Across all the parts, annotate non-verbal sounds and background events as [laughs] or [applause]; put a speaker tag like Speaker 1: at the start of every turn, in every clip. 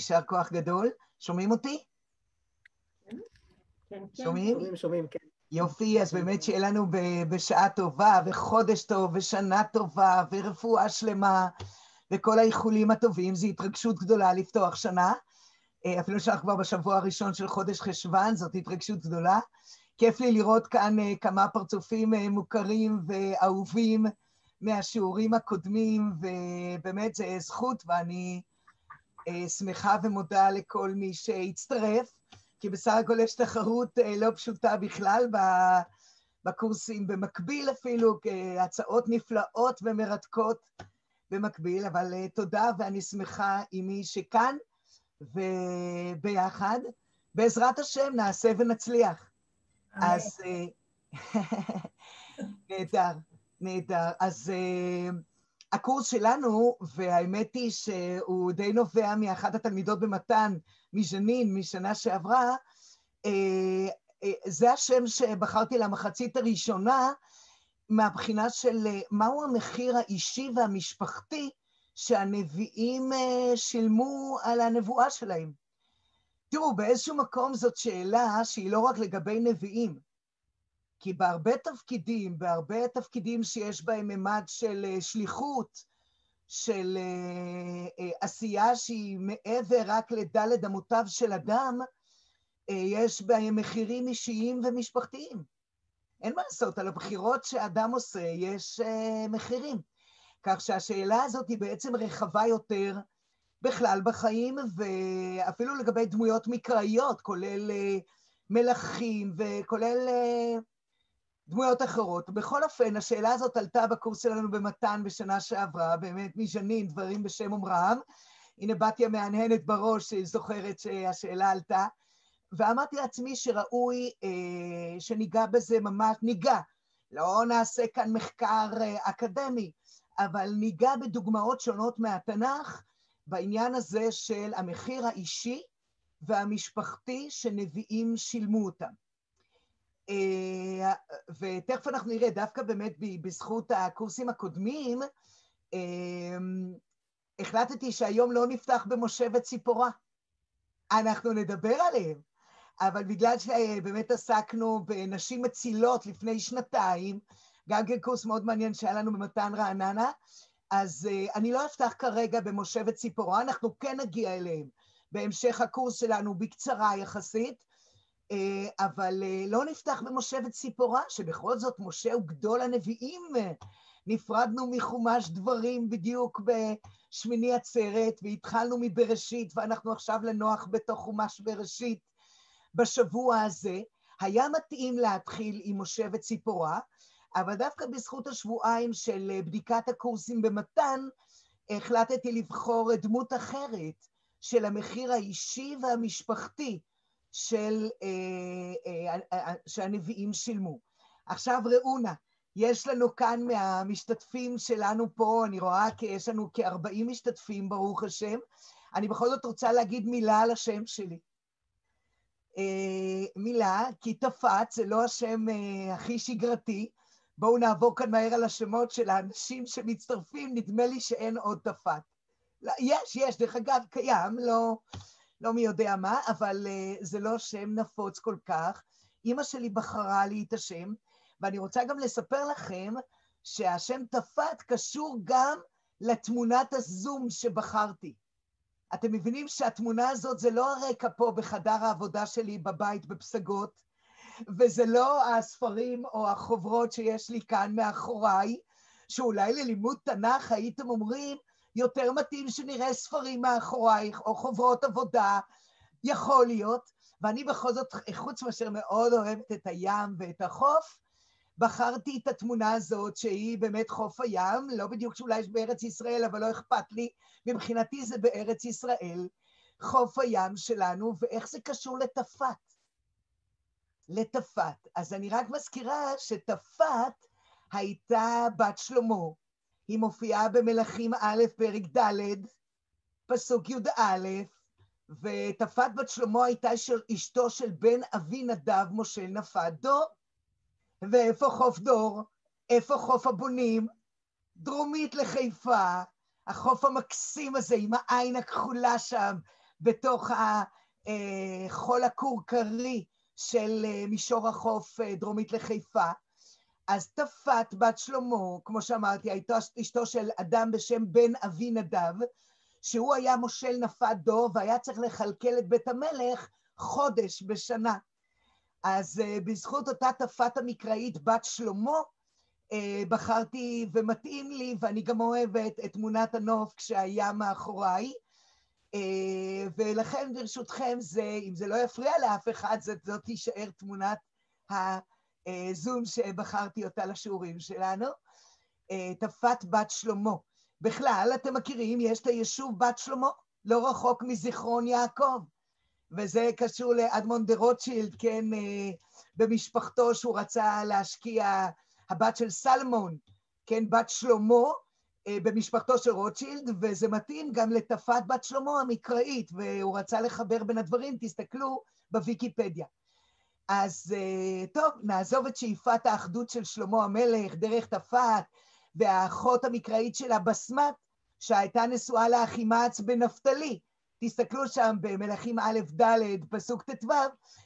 Speaker 1: יישר כוח גדול. שומעים אותי?
Speaker 2: כן, כן.
Speaker 1: שומעים?
Speaker 3: שומעים, שומעים, כן.
Speaker 1: יופי, אז באמת שיהיה לנו בשעה טובה, וחודש טוב, ושנה טובה, ורפואה שלמה, וכל האיחולים הטובים. זו התרגשות גדולה לפתוח שנה. אה, אפילו שאנחנו כבר בשבוע הראשון של חודש חשוון, זאת התרגשות גדולה. כיף לי לראות כאן אה, כמה פרצופים אה, מוכרים ואהובים מהשיעורים הקודמים, ובאמת זה זכות, ואני שמחה ומודה לכל מי שהצטרף. כי בסך הכל יש תחרות אה, לא פשוטה בכלל בקורסים, במקביל אפילו, הצעות נפלאות ומרתקות במקביל, אבל אה, תודה ואני שמחה עם מי שכאן, וביחד, בעזרת השם נעשה ונצליח. אז... אה, [laughs] נהדר, נהדר. אז הקורס שלנו, והאמת היא שהוא די נובע מאחת התלמידות במתן, מז'נין, משנה שעברה, אה, אה, זה השם שבחרתי למחצית הראשונה, מהבחינה של אה, מהו המחיר האישי והמשפחתי שהנביאים שילמו על הנבואה שלהם. תראו, באיזשהו מקום זאת שאלה שהיא לא רק לגבי נביאים, כי בהרבה תפקידים, בהרבה תפקידים שיש בהם ממד של שליחות, של אה, אה, עשייה שהיא מעבר רק לדלת אמותיו של אדם, אה, יש בהם מחירים אישיים ומשפחתיים. אין מה לעשות, על הבחירות שאדם עושה יש מחירים. כך שהשאלה הזאת היא בעצם רחבה יותר בכלל בחיים, ואפילו לגבי דמויות מקראיות, כולל מלכים וכולל דמויות אחרות. בכל אופן, השאלה הזאת עלתה בקורס שלנו במתן בשנה שעברה, באמת מז'נין, דברים בשם אומרם. הנה בתיה מהנהנת בראש, זוכרת שהשאלה עלתה. ואמרתי לעצמי שראוי אה, שניגע בזה ממש, ניגע. לא נעשה כאן מחקר אה, אקדמי, אבל ניגע בדוגמאות שונות מהתנ"ך בעניין הזה של המחיר האישי והמשפחתי שנביאים שילמו אותם. אה, ותכף אנחנו נראה, דווקא באמת בזכות הקורסים הקודמים, אה, החלטתי שהיום לא נפתח במושבת ציפורה. אנחנו נדבר עליהם, אבל בגלל שבאמת עסקנו בנשים מצילות לפני שנתיים, גם כן קורס מאוד מעניין שהיה לנו במתן רעננה, אז uh, אני לא אפתח כרגע במושבת ציפורה, אנחנו כן נגיע אליהם. בהמשך הקורס שלנו בקצרה יחסית, אה, אבל אה, לא נפתח במושבת ציפורה, שבכל זאת משה הוא גדול הנביאים. נפרדנו מחומש דברים בדיוק בשמיני עצרת, והתחלנו מבראשית, ואנחנו עכשיו לנוח בתוך חומש בראשית בשבוע הזה. היה מתאים להתחיל עם מושבת ציפורה, אבל דווקא בזכות השבועיים של אה, בדיקת הקורסים במתן, החלטתי לבחור דמות אחרת של המחיר האישי והמשפחתי של, אה, אה, אה, שהנביאים שילמו. עכשיו ראו נא, יש לנו כאן מהמשתתפים שלנו פה, אני רואה כי יש לנו כ-40 משתתפים, ברוך השם. אני בכל זאת רוצה להגיד מילה על השם שלי. מילה, כי תפת זה לא השם הכי שגרתי. בואו נעבור כאן מהר על השמות של האנשים שמצטרפים, נדמה לי שאין עוד תפת. לא, יש, יש, דרך אגב, קיים, לא, לא מי יודע מה, אבל uh, זה לא שם נפוץ כל כך. אימא שלי בחרה לי את השם, ואני רוצה גם לספר לכם שהשם תפת קשור גם לתמונת הזום שבחרתי. אתם מבינים שהתמונה הזאת זה לא הרקע פה בחדר העבודה שלי בבית בפסגות, וזה לא הספרים או החוברות שיש לי כאן מאחוריי, שאולי ללימוד תנ"ך הייתם אומרים, יותר מתאים שנראה ספרים מאחורייך, או חוברות עבודה, יכול להיות, ואני בכל זאת, חוץ מאשר מאוד אוהבת את הים ואת החוף, בחרתי את התמונה הזאת, שהיא באמת חוף הים, לא בדיוק שאולי יש בארץ ישראל, אבל לא אכפת לי, מבחינתי זה בארץ ישראל, חוף הים שלנו, ואיך זה קשור לתפת. לתפת. אז אני רק מזכירה שתפת הייתה בת שלמה, היא מופיעה במלכים א', פרק ד', פסוק י"א, ותפת בת שלמה הייתה של אשתו של בן אבי נדב, משה נפת דור. ואיפה חוף דור? איפה חוף הבונים? דרומית לחיפה, החוף המקסים הזה עם העין הכחולה שם, בתוך החול הכורכרי של מישור החוף דרומית לחיפה. אז טפת בת שלמה, כמו שאמרתי, הייתה אשתו של אדם בשם בן אבי נדב, שהוא היה מושל נפת דור והיה צריך לכלכל את בית המלך חודש בשנה. אז uh, בזכות אותה טפת המקראית בת שלמה, uh, בחרתי ומתאים לי, ואני גם אוהבת את תמונת הנוף כשהיה מאחוריי. Uh, ולכן ברשותכם, זה, אם זה לא יפריע לאף אחד, זאת, זאת תישאר תמונת הזום שבחרתי אותה לשיעורים שלנו. טפת בת שלמה. בכלל, אתם מכירים, יש את היישוב בת שלמה, לא רחוק מזיכרון יעקב. וזה קשור לאדמונד דה רוטשילד, כן, אה, במשפחתו שהוא רצה להשקיע, הבת של סלמון, כן, בת שלמה, אה, במשפחתו של רוטשילד, וזה מתאים גם לטפת בת שלמה המקראית, והוא רצה לחבר בין הדברים, תסתכלו בוויקיפדיה. אז אה, טוב, נעזוב את שאיפת האחדות של שלמה המלך דרך טפת, והאחות המקראית שלה בסמת, שהייתה נשואה לאחימץ בנפתלי. תסתכלו שם במלכים א' ד', פסוק ט"ו,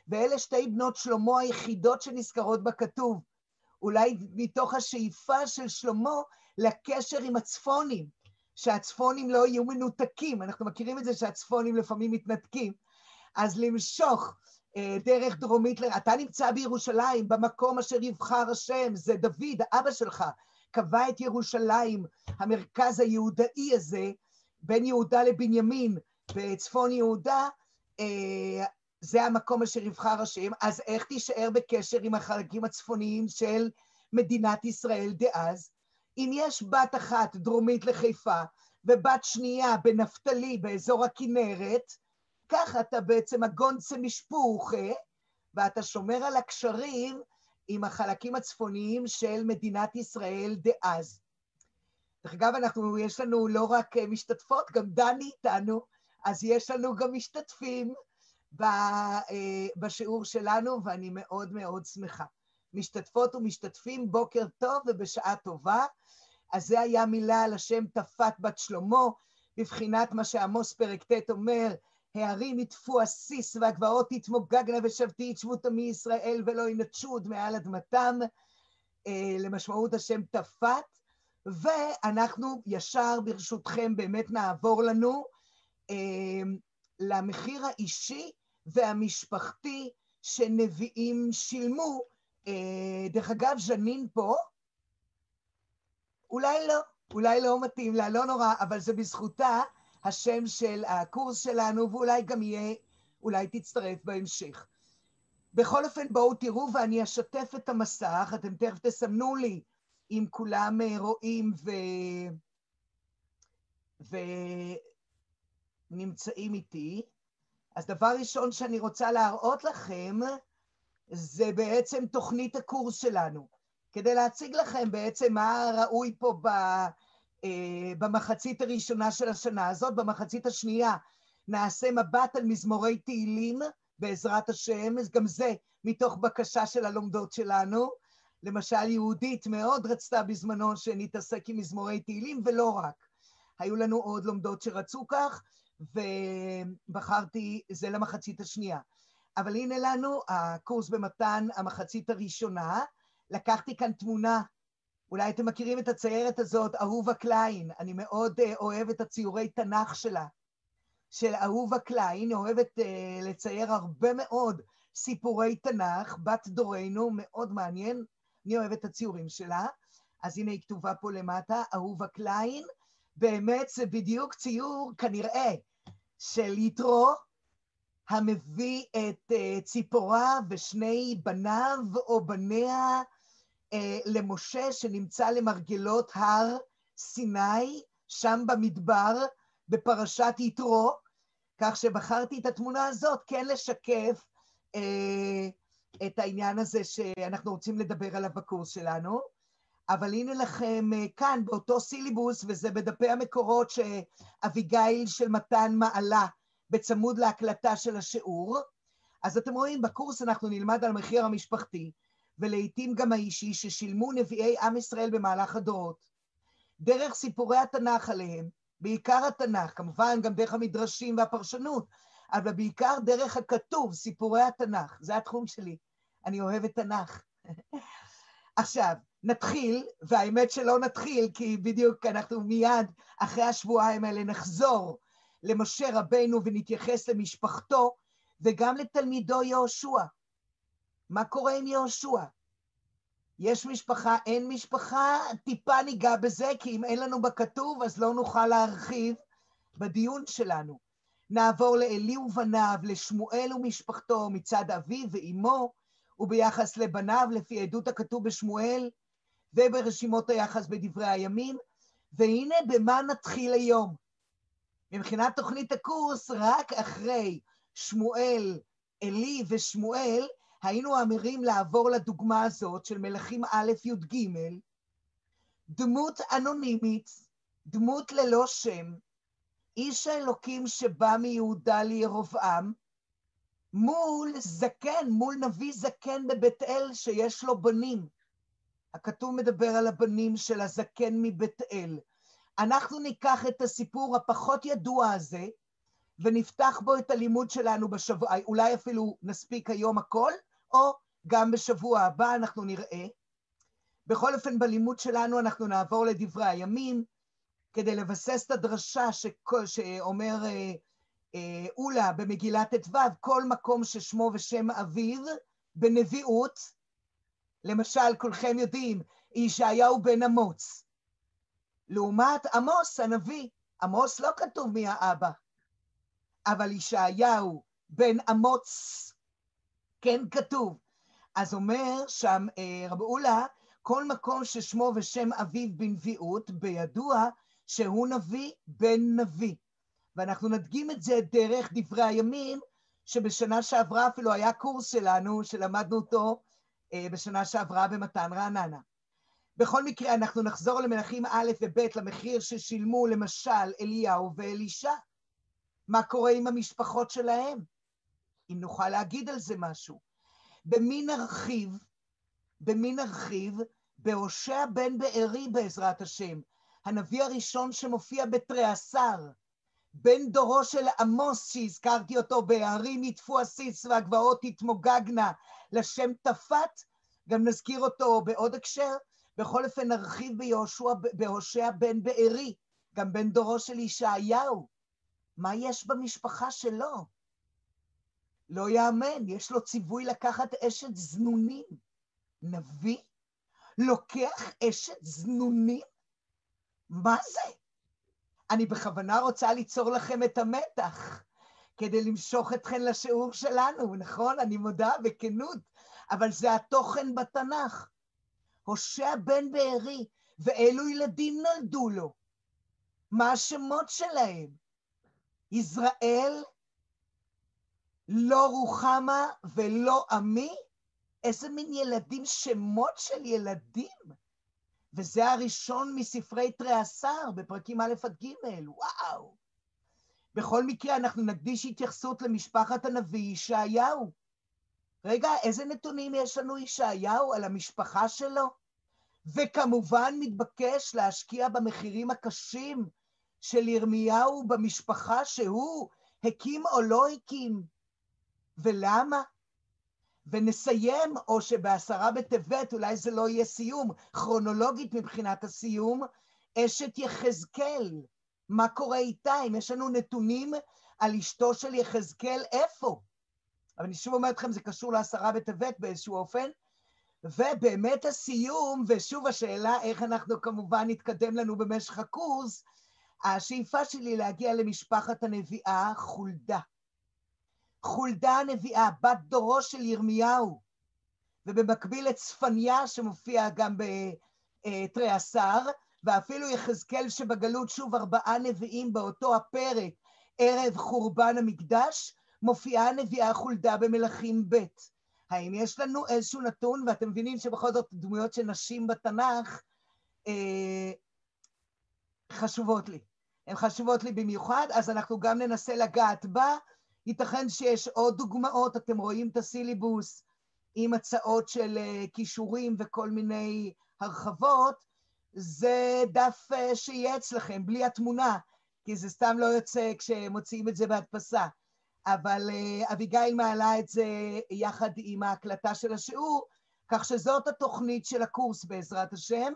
Speaker 1: ואלה שתי בנות שלמה היחידות שנזכרות בכתוב. אולי מתוך השאיפה של שלמה לקשר עם הצפונים, שהצפונים לא יהיו מנותקים. אנחנו מכירים את זה שהצפונים לפעמים מתנתקים. אז למשוך דרך דרומית, אתה נמצא בירושלים, במקום אשר יבחר השם, זה דוד, אבא שלך, קבע את ירושלים, המרכז היהודאי הזה, בין יהודה לבנימין, בצפון יהודה, אה, זה המקום אשר יבחר השם, אז איך תישאר בקשר עם החלקים הצפוניים של מדינת ישראל דאז? אם יש בת אחת דרומית לחיפה ובת שנייה בנפתלי, באזור הכנרת, ככה אתה בעצם הגונצה משפוחה, ואתה שומר על הקשרים עם החלקים הצפוניים של מדינת ישראל דאז. דרך אגב, אנחנו, יש לנו לא רק משתתפות, גם דני איתנו, אז יש לנו גם משתתפים אה, בשיעור שלנו, ואני מאוד מאוד שמחה. משתתפות ומשתתפים, בוקר טוב ובשעה טובה. אז זה היה מילה על השם תפת בת שלמה, בבחינת מה שעמוס פרק ט' אומר, הערים יטפו הסיס והגבעות יתמוגגנה ושבתי יתשבו תמי ישראל ולא ינטשו עוד מעל אדמתם, אה, למשמעות השם תפת, ואנחנו ישר ברשותכם באמת נעבור לנו אה, למחיר האישי והמשפחתי שנביאים שילמו. אה, דרך אגב, ז'נין פה, אולי לא, אולי לא מתאים לה, לא נורא, אבל זה בזכותה השם של הקורס שלנו, ואולי גם יהיה, אולי תצטרף בהמשך. בכל אופן, בואו תראו ואני אשתף את המסך, אתם תכף תסמנו לי אם כולם אה, רואים ו... ונמצאים איתי. אז דבר ראשון שאני רוצה להראות לכם, זה בעצם תוכנית הקורס שלנו, כדי להציג לכם בעצם מה ראוי פה ב... אה, במחצית הראשונה של השנה הזאת, במחצית השנייה נעשה מבט על מזמורי תהילים בעזרת השם, גם זה מתוך בקשה של הלומדות שלנו. למשל, יהודית מאוד רצתה בזמנו שנתעסק עם מזמורי תהילים, ולא רק. היו לנו עוד לומדות שרצו כך, ובחרתי, זה למחצית השנייה. אבל הנה לנו הקורס במתן המחצית הראשונה. לקחתי כאן תמונה אולי אתם מכירים את הציירת הזאת, אהובה קליין, אני מאוד uh, אוהב את הציורי תנ"ך שלה, של אהובה קליין, אוהבת אה, לצייר הרבה מאוד סיפורי תנ"ך, בת דורנו, מאוד מעניין, אני אוהבת את הציורים שלה, אז הנה היא כתובה פה למטה, אהובה קליין, באמת זה בדיוק ציור כנראה של יתרו, המביא את אה, ציפורה ושני בניו או בניה אה, למשה שנמצא למרגלות הר סיני, שם במדבר, בפרשת יתרו, כך שבחרתי את התמונה הזאת כן לשקף אה, את העניין הזה שאנחנו רוצים לדבר עליו בקורס שלנו. אבל הנה לכם אה, כאן באותו סילבוס, וזה בדפי המקורות שאביגיל של מתן מעלה בצמוד להקלטה של השיעור. אז אתם רואים, בקורס אנחנו נלמד על המחיר המשפחתי, ולעיתים גם האישי ששילמו נביאי עם ישראל במהלך הדורות. דרך סיפורי התנ"ך עליהם, בעיקר התנ"ך, כמובן גם דרך המדרשים והפרשנות, אבל בעיקר דרך הכתוב, סיפורי התנ"ך, זה התחום שלי. אני אוהבת תנ"ך. [laughs] עכשיו, נתחיל, והאמת שלא נתחיל, כי בדיוק אנחנו מיד אחרי השבועיים האלה נחזור למשה רבנו ונתייחס למשפחתו וגם לתלמידו יהושע. מה קורה עם יהושע? יש משפחה, אין משפחה, טיפה ניגע בזה, כי אם אין לנו בכתוב, אז לא נוכל להרחיב בדיון שלנו. נעבור לאלי ובניו, לשמואל ומשפחתו מצד אביו ואימו, וביחס לבניו, לפי עדות הכתוב בשמואל, וברשימות היחס בדברי הימים. והנה במה נתחיל היום. מבחינת תוכנית הקורס, רק אחרי שמואל, עלי ושמואל, היינו אמורים לעבור לדוגמה הזאת של מלכים א' י"ג, דמות אנונימית, דמות ללא שם, איש האלוקים שבא מיהודה לירובעם, מול זקן, מול נביא זקן בבית אל שיש לו בנים. הכתוב מדבר על הבנים של הזקן מבית אל. אנחנו ניקח את הסיפור הפחות ידוע הזה, ונפתח בו את הלימוד שלנו בשבוע, אולי אפילו נספיק היום הכל, או גם בשבוע הבא אנחנו נראה. בכל אופן, בלימוד שלנו אנחנו נעבור לדברי הימים, כדי לבסס את הדרשה שכל, שאומר אה, אה, אולה במגילת ט"ו, כל מקום ששמו ושם אביו בנביאות, למשל, כולכם יודעים, ישעיהו בן אמוץ. לעומת עמוס הנביא, עמוס לא כתוב מי האבא, אבל ישעיהו בן אמוץ כן כתוב. אז אומר שם אה, רב אולה, כל מקום ששמו ושם אביו בנביאות, בידוע שהוא נביא בן נביא. ואנחנו נדגים את זה דרך דברי הימים, שבשנה שעברה אפילו היה קורס שלנו, שלמדנו אותו אה, בשנה שעברה במתן רעננה. בכל מקרה, אנחנו נחזור למלכים א' וב' למחיר ששילמו למשל אליהו ואלישע. מה קורה עם המשפחות שלהם? אם נוכל להגיד על זה משהו. במי נרחיב? במי נרחיב? בהושע בן בארי בעזרת השם, הנביא הראשון שמופיע בתריעשר, בן דורו של עמוס, שהזכרתי אותו בהרים יטפו הסיס והגבעות יתמוגגנה, לשם תפת, גם נזכיר אותו בעוד הקשר, בכל אופן נרחיב ביהושע, בהושע בן בארי, גם בן דורו של ישעיהו. מה יש במשפחה שלו? לא יאמן, יש לו ציווי לקחת אשת זנונים. נביא לוקח אשת זנונים? מה זה? אני בכוונה רוצה ליצור לכם את המתח, כדי למשוך אתכן לשיעור שלנו, נכון? אני מודה בכנות, אבל זה התוכן בתנ"ך. הושע בן בארי, ואילו ילדים נולדו לו? מה השמות שלהם? יזרעאל, לא רוחמה ולא עמי? איזה מין ילדים, שמות של ילדים. וזה הראשון מספרי תריעשר בפרקים א' עד ג', וואו. בכל מקרה, אנחנו נקדיש התייחסות למשפחת הנביא ישעיהו. רגע, איזה נתונים יש לנו ישעיהו על המשפחה שלו? וכמובן מתבקש להשקיע במחירים הקשים של ירמיהו במשפחה שהוא הקים או לא הקים. ולמה? ונסיים, או שבעשרה בטבת, אולי זה לא יהיה סיום, כרונולוגית מבחינת הסיום, אשת יחזקאל. מה קורה איתה? אם יש לנו נתונים על אשתו של יחזקאל, איפה? אבל אני שוב אומרת לכם, זה קשור לעשרה בטבת באיזשהו אופן. ובאמת הסיום, ושוב השאלה איך אנחנו כמובן נתקדם לנו במשך הקורס, השאיפה שלי להגיע למשפחת הנביאה חולדה. חולדה הנביאה, בת דורו של ירמיהו, ובמקביל את צפניה שמופיע גם בתרי עשר, ואפילו יחזקאל שבגלות, שוב ארבעה נביאים באותו הפרק, ערב חורבן המקדש, מופיעה הנביאה חולדה במלכים ב'. האם יש לנו איזשהו נתון, ואתם מבינים שבכל זאת דמויות של נשים בתנ"ך אה, חשובות לי. הן חשובות לי במיוחד, אז אנחנו גם ננסה לגעת בה. ייתכן שיש עוד דוגמאות, אתם רואים את הסילבוס עם הצעות של אה, כישורים וכל מיני הרחבות, זה דף אה, שיהיה אצלכם, בלי התמונה, כי זה סתם לא יוצא כשמוציאים את זה בהדפסה. אבל uh, אביגיל מעלה את זה יחד עם ההקלטה של השיעור, כך שזאת התוכנית של הקורס בעזרת השם,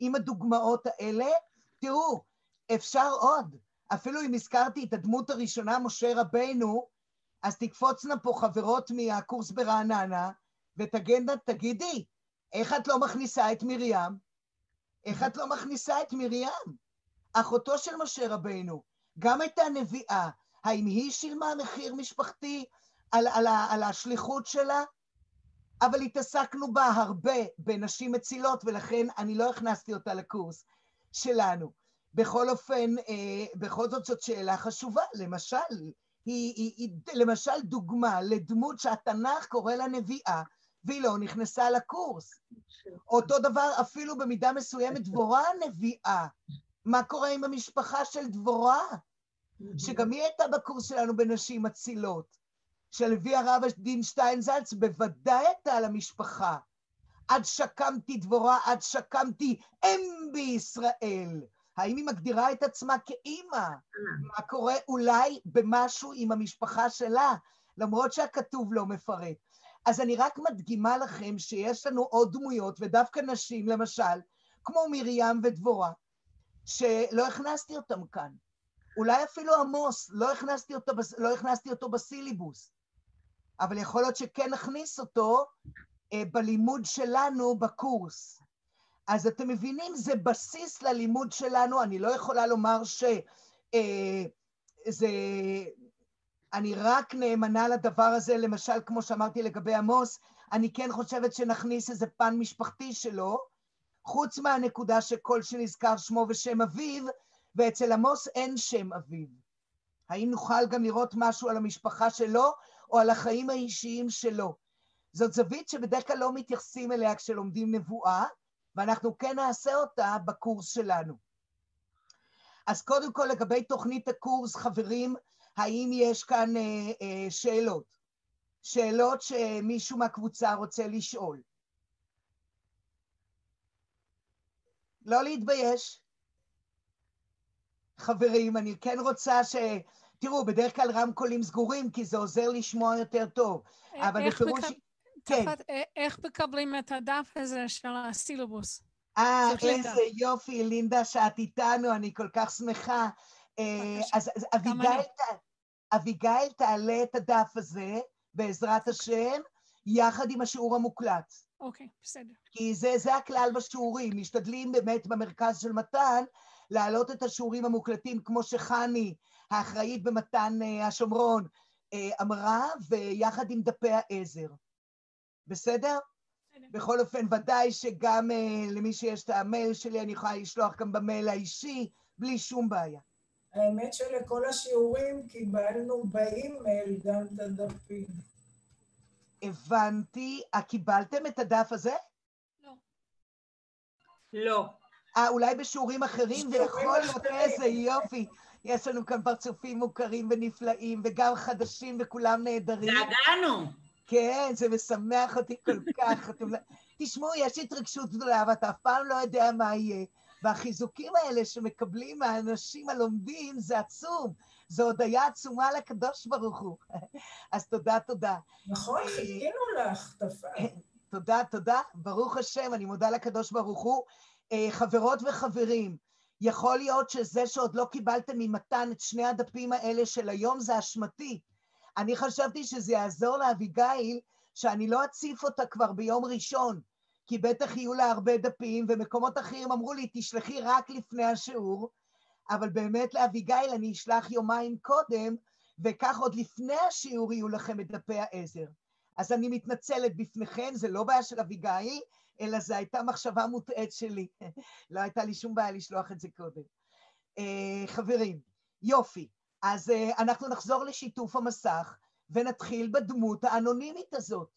Speaker 1: עם הדוגמאות האלה. תראו, אפשר עוד. אפילו אם הזכרתי את הדמות הראשונה, משה רבנו, אז תקפוצנה פה חברות מהקורס ברעננה, ותגדנה, תגידי, איך את לא מכניסה את מרים? איך את לא מכניסה את מרים? אחותו של משה רבנו, גם הייתה נביאה, האם היא שילמה מחיר משפחתי על, על, על השליחות שלה? אבל התעסקנו בה הרבה בנשים מצילות, ולכן אני לא הכנסתי אותה לקורס שלנו. בכל אופן, אה, בכל זאת זאת שאלה חשובה. למשל, היא, היא, היא למשל דוגמה לדמות שהתנ"ך קורא לה נביאה, והיא לא נכנסה לקורס. אותו דבר אפילו במידה מסוימת דבורה נביאה. מה קורה עם המשפחה של דבורה? שגם היא הייתה בקורס שלנו בנשים מצילות. שלוי הרב דין שטיינזלץ בוודאי הייתה על המשפחה. עד שקמתי דבורה, עד שקמתי אם בישראל. האם היא מגדירה את עצמה כאימא? מה קורה אולי במשהו עם המשפחה שלה, למרות שהכתוב לא מפרט. אז אני רק מדגימה לכם שיש לנו עוד דמויות, ודווקא נשים, למשל, כמו מרים ודבורה, שלא הכנסתי אותם כאן. אולי אפילו עמוס, לא הכנסתי אותו, לא הכנסתי אותו בסילבוס, אבל יכול להיות שכן נכניס אותו אה, בלימוד שלנו בקורס. אז אתם מבינים, זה בסיס ללימוד שלנו, אני לא יכולה לומר שזה... אה, אני רק נאמנה לדבר הזה, למשל, כמו שאמרתי לגבי עמוס, אני כן חושבת שנכניס איזה פן משפחתי שלו, חוץ מהנקודה שכל שנזכר שמו ושם אביו, ואצל עמוס אין שם אביו. האם נוכל גם לראות משהו על המשפחה שלו, או על החיים האישיים שלו? זאת זווית שבדרך כלל לא מתייחסים אליה כשלומדים נבואה, ואנחנו כן נעשה אותה בקורס שלנו. אז קודם כל לגבי תוכנית הקורס, חברים, האם יש כאן אה, אה, שאלות? שאלות שמישהו מהקבוצה רוצה לשאול. לא להתבייש. חברים, אני כן רוצה ש... תראו, בדרך כלל רמקולים סגורים, כי זה עוזר לשמוע יותר טוב. אבל בפירוש...
Speaker 3: בק... כן. תפת, איך מקבלים את הדף הזה של הסילובוס?
Speaker 1: אה, איזה יופי, לינדה, שאת איתנו, אני כל כך שמחה. אה, אז, אז אביגיל, אביגיל תעלה את הדף הזה, בעזרת השם, יחד עם השיעור המוקלט.
Speaker 3: אוקיי, בסדר.
Speaker 1: כי זה, זה הכלל בשיעורים, משתדלים באמת במרכז של מתן להעלות את השיעורים המוקלטים כמו שחני, האחראית במתן uh, השומרון, אמרה, ויחד עם דפי העזר. בסדר? בכל אופן, ודאי שגם uh, למי שיש את המייל שלי, אני יכולה לשלוח גם במייל האישי, בלי שום בעיה.
Speaker 4: האמת שלכל השיעורים קיבלנו באימייל גם את הדפים.
Speaker 1: הבנתי. אה, קיבלתם את הדף הזה?
Speaker 3: לא.
Speaker 4: לא.
Speaker 1: אה, אולי בשיעורים אחרים, ויכול להיות איזה יופי. יש לנו כאן פרצופים מוכרים ונפלאים, וגם חדשים וכולם נהדרים.
Speaker 4: התגעגענו.
Speaker 1: כן, זה משמח אותי כל כך. אתם... לא- תשמעו, יש התרגשות גדולה, ואתה אף פעם לא יודע מה יהיה. והחיזוקים האלה שמקבלים מהאנשים הלומדים זה עצום. זו הודיה עצומה לקדוש ברוך הוא. [laughs] אז תודה, תודה.
Speaker 4: נכון, אה, חיכינו לך, תפה.
Speaker 1: תודה, תודה. ברוך השם, אני מודה לקדוש ברוך הוא. אה, חברות וחברים, יכול להיות שזה שעוד לא קיבלתם ממתן את שני הדפים האלה של היום זה אשמתי. אני חשבתי שזה יעזור לאביגיל שאני לא אציף אותה כבר ביום ראשון, כי בטח יהיו לה הרבה דפים, ומקומות אחרים אמרו לי, תשלחי רק לפני השיעור, אבל באמת לאביגיל אני אשלח יומיים קודם, וכך עוד לפני השיעור יהיו לכם את דפי העזר. אז אני מתנצלת בפניכם, זה לא בעיה של אביגיל, אלא זו הייתה מחשבה מוטעית שלי. [laughs] לא הייתה לי שום בעיה לשלוח את זה קודם. Uh, חברים, יופי. אז uh, אנחנו נחזור לשיתוף המסך ונתחיל בדמות האנונימית הזאת,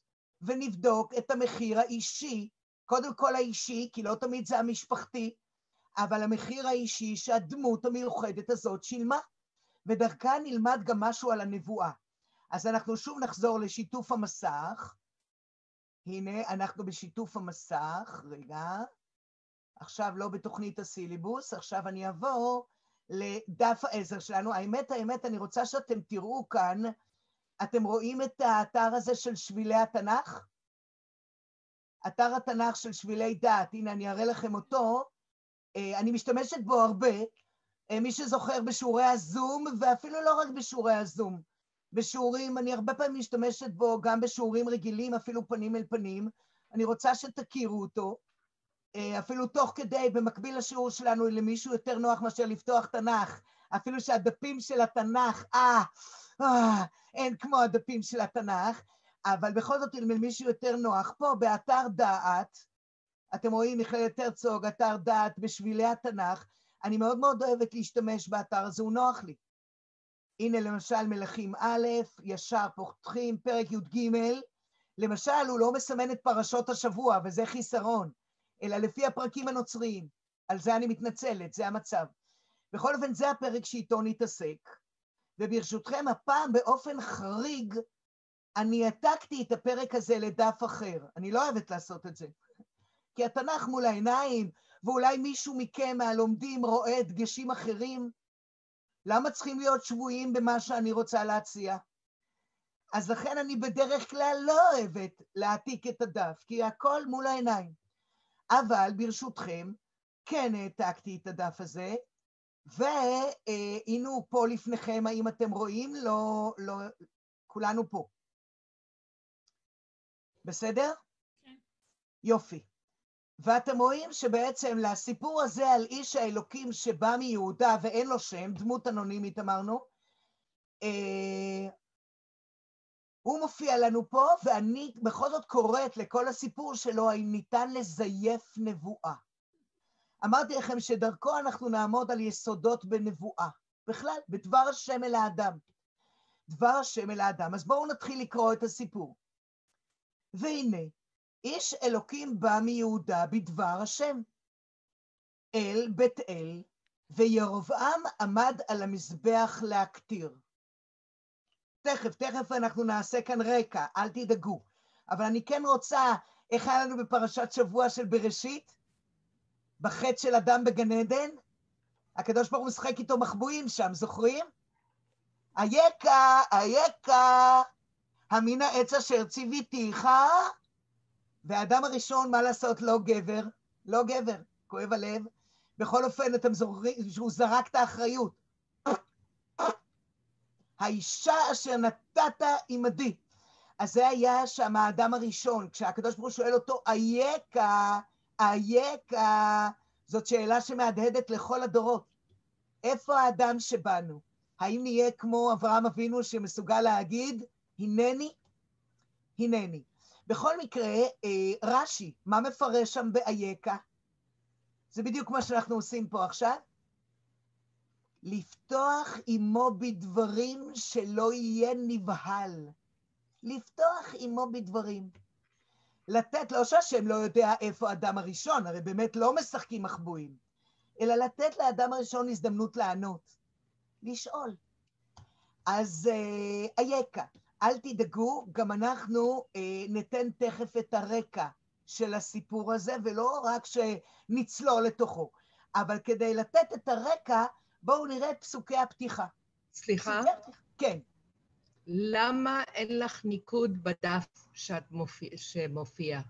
Speaker 1: ונבדוק את המחיר האישי, קודם כל האישי, כי לא תמיד זה המשפחתי, אבל המחיר האישי שהדמות המיוחדת הזאת שילמה, ודרכה נלמד גם משהו על הנבואה. אז אנחנו שוב נחזור לשיתוף המסך. הנה, אנחנו בשיתוף המסך, רגע. עכשיו לא בתוכנית הסילבוס, עכשיו אני אעבור לדף העזר שלנו. האמת, האמת, אני רוצה שאתם תראו כאן, אתם רואים את האתר הזה של שבילי התנ"ך? אתר התנ"ך של שבילי דת, הנה אני אראה לכם אותו. אה, אני משתמשת בו הרבה, אה, מי שזוכר בשיעורי הזום, ואפילו לא רק בשיעורי הזום. בשיעורים, אני הרבה פעמים משתמשת בו גם בשיעורים רגילים, אפילו פנים אל פנים. אני רוצה שתכירו אותו. אה, אפילו תוך כדי, במקביל לשיעור שלנו, למישהו יותר נוח מאשר לפתוח תנ"ך, אפילו שהדפים של התנ"ך, אה, אה, אין כמו הדפים של התנ"ך, אבל בכל זאת, למישהו יותר נוח, פה באתר דעת, אתם רואים מכללת הרצוג, אתר דעת בשבילי התנ"ך, אני מאוד מאוד אוהבת להשתמש באתר הזה, הוא נוח לי. הנה למשל מלכים א', ישר פותחים, פרק י"ג, למשל הוא לא מסמן את פרשות השבוע, וזה חיסרון. אלא לפי הפרקים הנוצריים. על זה אני מתנצלת, זה המצב. בכל אופן, זה הפרק שאיתו נתעסק, וברשותכם, הפעם באופן חריג, אני העתקתי את הפרק הזה לדף אחר. אני לא אוהבת לעשות את זה. כי התנ"ך מול העיניים, ואולי מישהו מכם מהלומדים רואה דגשים אחרים, למה צריכים להיות שבויים במה שאני רוצה להציע? אז לכן אני בדרך כלל לא אוהבת להעתיק את הדף, כי הכל מול העיניים. אבל ברשותכם, כן העתקתי את הדף הזה, והנה הוא פה לפניכם, האם אתם רואים? לא, לא, כולנו פה. בסדר?
Speaker 3: כן.
Speaker 1: יופי. ואתם רואים שבעצם לסיפור הזה על איש האלוקים שבא מיהודה ואין לו שם, דמות אנונימית אמרנו, אה, הוא מופיע לנו פה, ואני בכל זאת קוראת לכל הסיפור שלו, האם ניתן לזייף נבואה. אמרתי לכם שדרכו אנחנו נעמוד על יסודות בנבואה. בכלל, בדבר השם אל האדם. דבר השם אל האדם. אז בואו נתחיל לקרוא את הסיפור. והנה, איש אלוקים בא מיהודה בדבר השם. אל בית אל, וירבעם עמד על המזבח להקטיר. תכף, תכף אנחנו נעשה כאן רקע, אל תדאגו. אבל אני כן רוצה, איך היה לנו בפרשת שבוע של בראשית? בחטא של אדם בגן עדן? הקדוש ברוך הוא משחק איתו מחבואים שם, זוכרים? אייכה, אייכה, המין העץ אשר ציוויתיך, והאדם הראשון, מה לעשות, לא גבר, לא גבר, כואב הלב. בכל אופן, אתם זוכרים שהוא זרק את האחריות. האישה אשר נתת עמדי. אז זה היה שם האדם הראשון, כשהקדוש ברוך הוא שואל אותו, אייכה, אייכה, זאת שאלה שמהדהדת לכל הדורות. איפה האדם שבנו? האם נהיה כמו אברהם אבינו שמסוגל להגיד, הנני? הנני. בכל מקרה, אה, רש"י, מה מפרש שם באייכה? זה בדיוק מה שאנחנו עושים פה עכשיו. לפתוח עמו בדברים שלא יהיה נבהל. לפתוח עמו בדברים. לתת, לא שהשם לא יודע איפה האדם הראשון, הרי באמת לא משחקים מחבואים, אלא לתת לאדם הראשון הזדמנות לענות, לשאול. אז אה, אייכה, אל תדאגו, גם אנחנו אה, ניתן תכף את הרקע של הסיפור הזה, ולא רק שנצלול לתוכו, אבל כדי לתת את הרקע, בואו נראה את פסוקי הפתיחה.
Speaker 5: סליחה?
Speaker 1: פסוקי הפתיחה- כן.
Speaker 5: למה אין לך ניקוד בדף שאת מופיע, שמופיע?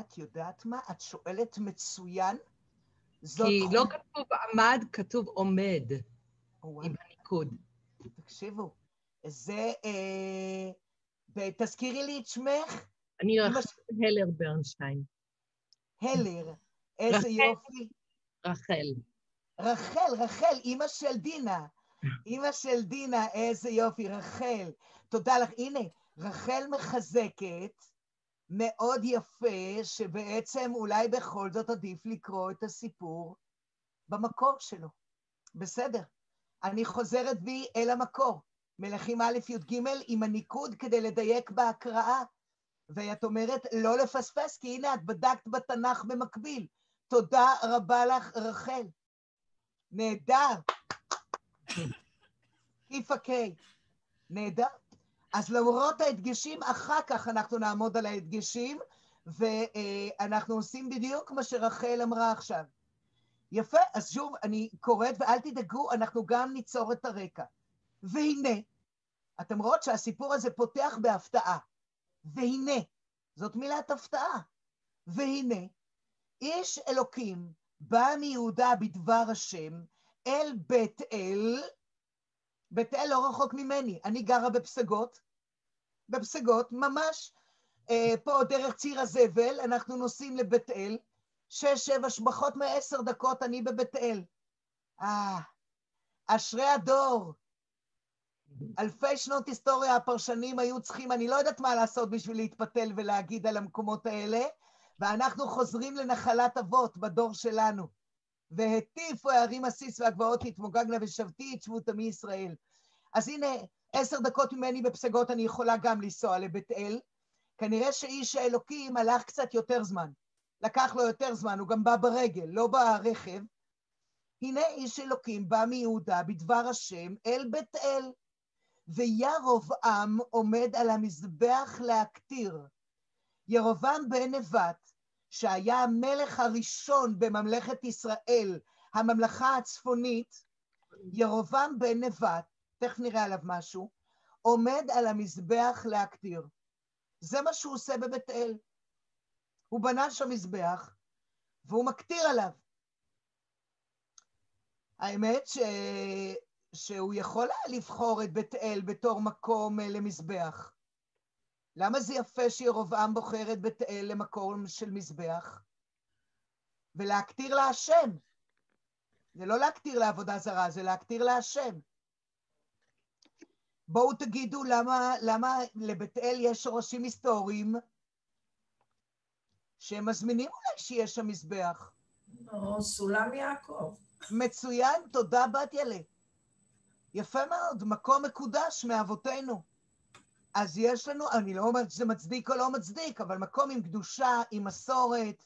Speaker 1: את יודעת מה? את שואלת מצוין. זאת
Speaker 5: כי
Speaker 1: חובה-
Speaker 5: לא כתוב עמד, כתוב עומד
Speaker 1: וואו,
Speaker 5: עם הניקוד.
Speaker 1: תקשיבו, זה... אה, תזכירי לי את שמך,
Speaker 5: אני רחל הלר ברנשטיין.
Speaker 1: הלר. איזה
Speaker 5: רחל.
Speaker 1: יופי.
Speaker 5: רחל.
Speaker 1: רחל, רחל, אימא של דינה. אימא של דינה, איזה יופי, רחל. תודה לך. הנה, רחל מחזקת, מאוד יפה, שבעצם אולי בכל זאת עדיף לקרוא את הסיפור במקור שלו. בסדר. אני חוזרת בי אל המקור. מלכים א' י"ג עם הניקוד כדי לדייק בהקראה. ואת אומרת לא לפספס, כי הנה את בדקת בתנ"ך במקביל. תודה רבה לך, רחל. נהדר. כיפה קיי. נהדר. אז למרות ההדגשים, אחר כך אנחנו נעמוד על ההדגשים, ואנחנו עושים בדיוק מה שרחל אמרה עכשיו. יפה, אז שוב, אני קוראת, ואל תדאגו, אנחנו גם ניצור את הרקע. והנה, אתם רואות שהסיפור הזה פותח בהפתעה. והנה, זאת מילת הפתעה. והנה, איש אלוקים בא מיהודה בדבר השם אל בית אל, בית אל לא רחוק ממני, אני גרה בפסגות, בפסגות, ממש אה, פה דרך ציר הזבל, אנחנו נוסעים לבית אל, שש, שבע, פחות מעשר דקות אני בבית אל. אה, אשרי הדור. אלפי שנות היסטוריה הפרשנים היו צריכים, אני לא יודעת מה לעשות בשביל להתפתל ולהגיד על המקומות האלה, ואנחנו חוזרים לנחלת אבות בדור שלנו. והטיפו הערים עסיס והגבעות תתמוגגנה ושבתי את שבות עמי ישראל. אז הנה, עשר דקות ממני בפסגות אני יכולה גם לנסוע לבית אל. כנראה שאיש האלוקים הלך קצת יותר זמן. לקח לו יותר זמן, הוא גם בא ברגל, לא ברכב. הנה איש אלוקים בא מיהודה בדבר השם אל בית אל, וירבעם עומד על המזבח להקטיר. ירבעם בן נבט, שהיה המלך הראשון בממלכת ישראל, הממלכה הצפונית, ירבעם בן נבט, תכף נראה עליו משהו, עומד על המזבח להקטיר. זה מה שהוא עושה בבית אל. הוא בנה שם מזבח, והוא מקטיר עליו. האמת ש... שהוא יכול היה לבחור את בית אל בתור מקום אה, למזבח. למה זה יפה שירובעם בוחר את בית אל למקום של מזבח? ולהקטיר להשם. זה לא להקטיר לעבודה זרה, זה להקטיר להשם. בואו תגידו למה, למה לבית אל יש שורשים היסטוריים שהם מזמינים אולי שיש שם מזבח.
Speaker 4: או סולם יעקב.
Speaker 1: מצוין, תודה בתיאלה. יפה מאוד, מקום מקודש מאבותינו. אז יש לנו, אני לא אומרת שזה מצדיק או לא מצדיק, אבל מקום עם קדושה, עם מסורת,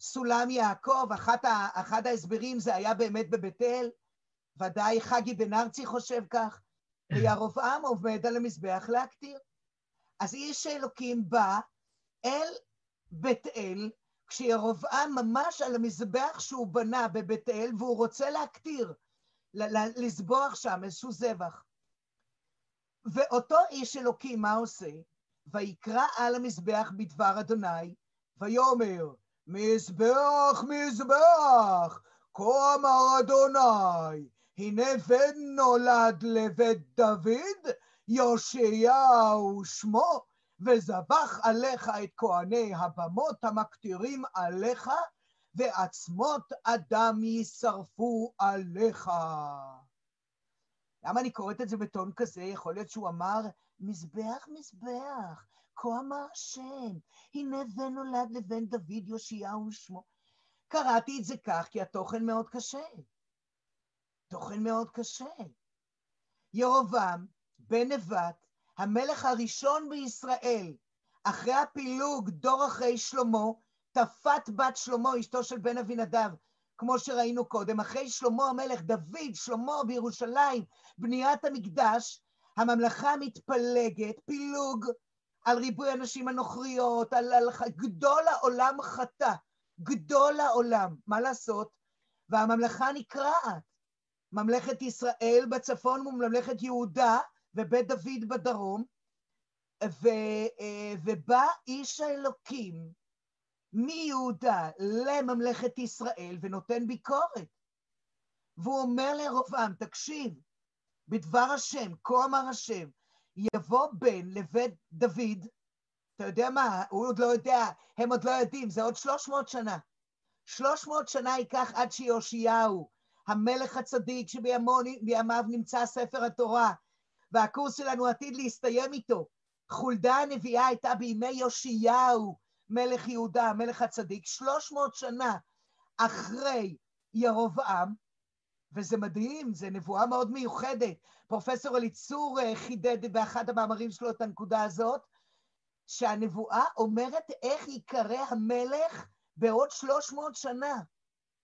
Speaker 1: סולם יעקב, אחת ה, אחד ההסברים זה היה באמת בבית אל, ודאי חגי בן ארצי חושב כך, וירבעם עומד על המזבח להקטיר. אז איש האלוקים בא אל בית אל, כשירבעם ממש על המזבח שהוא בנה בבית אל, והוא רוצה להקטיר, לזבוח שם איזשהו זבח. ואותו איש אלוקים, מה עושה? ויקרא על המזבח בדבר אדוני, ויאמר, מזבח, מזבח, כה אמר אדוני, הנה בן נולד לבית דוד, יאשיהו שמו, וזבח עליך את כהני הבמות המקטירים עליך, ועצמות אדם יישרפו עליך. למה אני קוראת את זה בטון כזה? יכול להיות שהוא אמר, מזבח, מזבח, כה אמר השם, הנה בן נולד לבן דוד יאשיהו שמו. קראתי את זה כך כי התוכן מאוד קשה. תוכן מאוד קשה. ירובעם, בן נבט, המלך הראשון בישראל, אחרי הפילוג, דור אחרי שלמה, תפת בת שלמה, אשתו של בן אבינדב, כמו שראינו קודם, אחרי שלמה המלך, דוד, שלמה בירושלים, בניית המקדש, הממלכה מתפלגת, פילוג על ריבוי הנשים הנוכריות, על, על גדול העולם חטא, גדול העולם, מה לעשות? והממלכה נקרעת. ממלכת ישראל בצפון וממלכת יהודה ובית דוד בדרום, ו, אה, ובא איש האלוקים מיהודה לממלכת ישראל ונותן ביקורת. והוא אומר לרובעם, תקשיב, בדבר השם, כה אמר השם, יבוא בן לבית דוד, אתה יודע מה, הוא עוד לא יודע, הם עוד לא יודעים, זה עוד 300 שנה. 300 שנה ייקח עד שיאשיהו, המלך הצדיק שבימיו נמצא ספר התורה, והקורס שלנו עתיד להסתיים איתו. חולדה הנביאה הייתה בימי יאשיהו, מלך יהודה, המלך הצדיק, 300 שנה אחרי ירובעם, וזה מדהים, זו נבואה מאוד מיוחדת. פרופסור אליצור אה, חידד באחד המאמרים שלו את הנקודה הזאת, שהנבואה אומרת איך ייקרא המלך בעוד 300 שנה.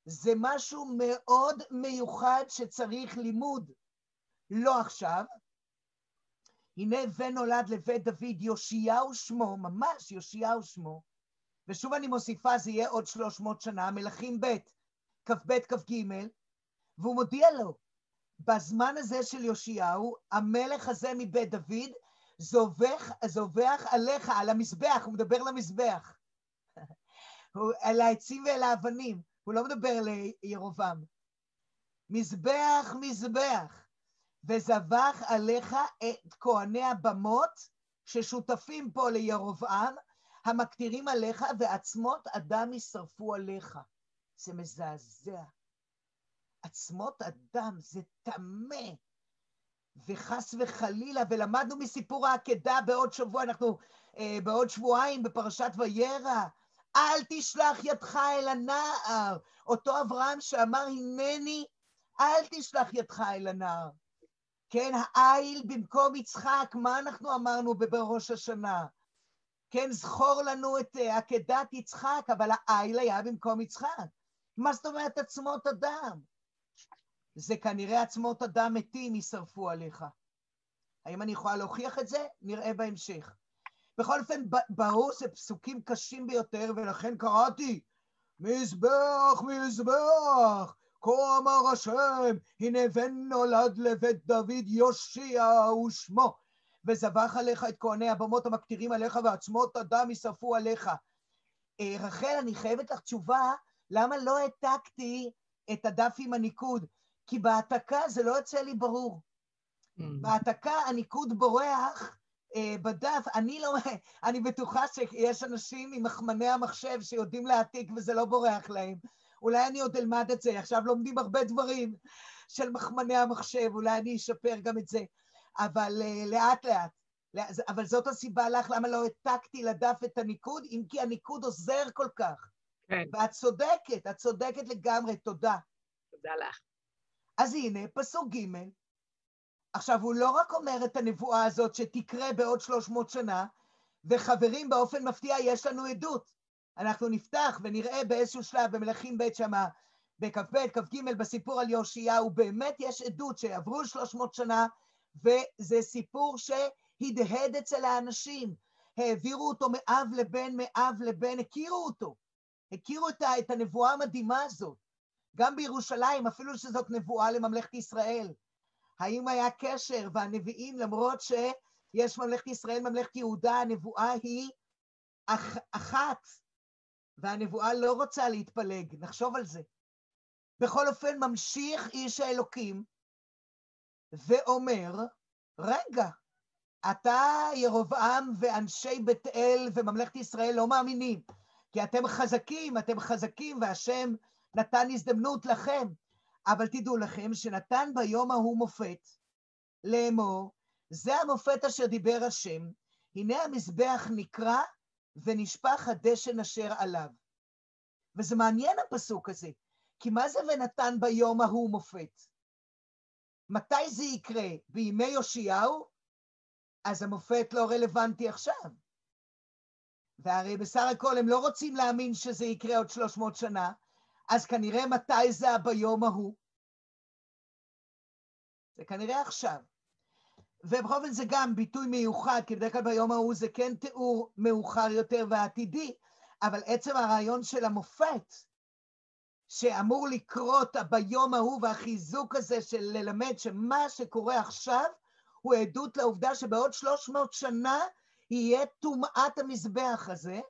Speaker 1: זה משהו מאוד מיוחד שצריך לימוד. לא עכשיו. הנה ונולד לבית דוד, יאשיהו שמו, ממש יאשיהו שמו, ושוב אני מוסיפה, זה יהיה עוד 300 שנה, מלכים ב', כ"ב, כ"ג, והוא מודיע לו, בזמן הזה של יאשיהו, המלך הזה מבית דוד, זובח, זובח עליך, על המזבח, הוא מדבר למזבח. [laughs] הוא- על העצים ועל האבנים, הוא לא מדבר לירובעם. מזבח, מזבח, וזבח עליך את כהני הבמות ששותפים פה לירובעם, המקטירים עליך, ועצמות אדם יישרפו עליך. זה מזעזע. עצמות אדם זה טמא. וחס וחלילה, ולמדנו מסיפור העקדה בעוד שבוע, אנחנו אה, בעוד שבועיים בפרשת וירא. אל תשלח ידך אל הנער. אותו אברהם שאמר, הנני, אל תשלח ידך אל הנער. כן, העיל במקום יצחק, מה אנחנו אמרנו בראש השנה? כן, זכור לנו את אה, עקדת יצחק, אבל העיל היה במקום יצחק. מה זאת אומרת עצמות אדם? זה כנראה עצמות אדם מתים יישרפו עליך. האם אני יכולה להוכיח את זה? נראה בהמשך. בכל אופן, ברור זה פסוקים קשים ביותר, ולכן קראתי, מזבח, מזבח, כה אמר השם, הנה בן נולד לבית דוד יושיע הוא שמו, וזבח עליך את כהני הבמות המקטירים עליך, ועצמות אדם יישרפו עליך. אה, רחל, אני חייבת לך תשובה, למה לא העתקתי את הדף עם הניקוד? כי בהעתקה זה לא יוצא לי ברור. בהעתקה הניקוד בורח אה, בדף, אני לא, [laughs] אני בטוחה שיש אנשים עם מחמני המחשב שיודעים להעתיק וזה לא בורח להם. אולי אני עוד אלמד את זה, עכשיו לומדים הרבה דברים של מחמני המחשב, אולי אני אשפר גם את זה, אבל אה, לאט לאט. לא- אבל זאת הסיבה לך למה לא העתקתי לדף את הניקוד, אם כי הניקוד עוזר כל כך.
Speaker 5: כן,
Speaker 1: ואת צודקת, את צודקת לגמרי, תודה.
Speaker 5: תודה לך.
Speaker 1: אז הנה, פסוק ג', עכשיו, הוא לא רק אומר את הנבואה הזאת שתקרה בעוד 300 שנה, וחברים, באופן מפתיע יש לנו עדות. אנחנו נפתח ונראה באיזשהו שלב במלכים ב' שמה, בכ"ב, כ"ג, בסיפור על יאשיהו, באמת יש עדות שעברו 300 שנה, וזה סיפור שהדהד אצל האנשים. העבירו אותו מאב לבן, מאב לבן, הכירו אותו. הכירו את הנבואה המדהימה הזאת. גם בירושלים, אפילו שזאת נבואה לממלכת ישראל. האם היה קשר, והנביאים, למרות שיש ממלכת ישראל, ממלכת יהודה, הנבואה היא אח, אחת, והנבואה לא רוצה להתפלג, נחשוב על זה. בכל אופן, ממשיך איש האלוקים ואומר, רגע, אתה, ירבעם ואנשי בית אל וממלכת ישראל לא מאמינים, כי אתם חזקים, אתם חזקים, והשם נתן הזדמנות לכם. אבל תדעו לכם שנתן ביום ההוא מופת, לאמור, זה המופת אשר דיבר השם, הנה המזבח נקרע ונשפך הדשן אשר עליו. וזה מעניין הפסוק הזה, כי מה זה ונתן ביום ההוא מופת? מתי זה יקרה? בימי יאשיהו? אז המופת לא רלוונטי עכשיו. והרי בסך הכל הם לא רוצים להאמין שזה יקרה עוד 300 שנה, אז כנראה מתי זה ביום ההוא? זה כנראה עכשיו. ובכל אופן זה גם ביטוי מיוחד, כי בדרך כלל ביום ההוא זה כן תיאור מאוחר יותר ועתידי, אבל עצם הרעיון של המופת, שאמור לקרות ביום ההוא, והחיזוק הזה של ללמד שמה שקורה עכשיו, הוא עדות לעובדה שבעוד 300 שנה יהיה טומאת המזבח הזה,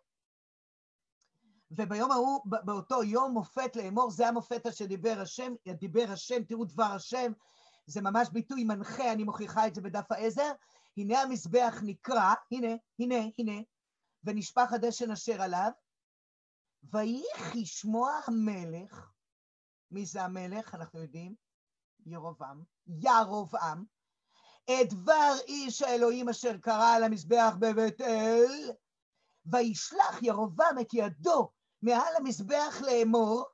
Speaker 1: וביום ההוא, באותו יום מופת לאמור, זה המופת אשר דיבר השם, דיבר השם, תראו דבר השם, זה ממש ביטוי מנחה, אני מוכיחה את זה בדף העזר, הנה המזבח נקרע, הנה, הנה, הנה, ונשפך הדשן אשר עליו, ויהי שמוע המלך, מי זה המלך? אנחנו יודעים, ירובעם, ירובעם, את דבר איש האלוהים אשר קרא על המזבח בבית אל, וישלח ירובעם את ידו מעל המזבח לאמור,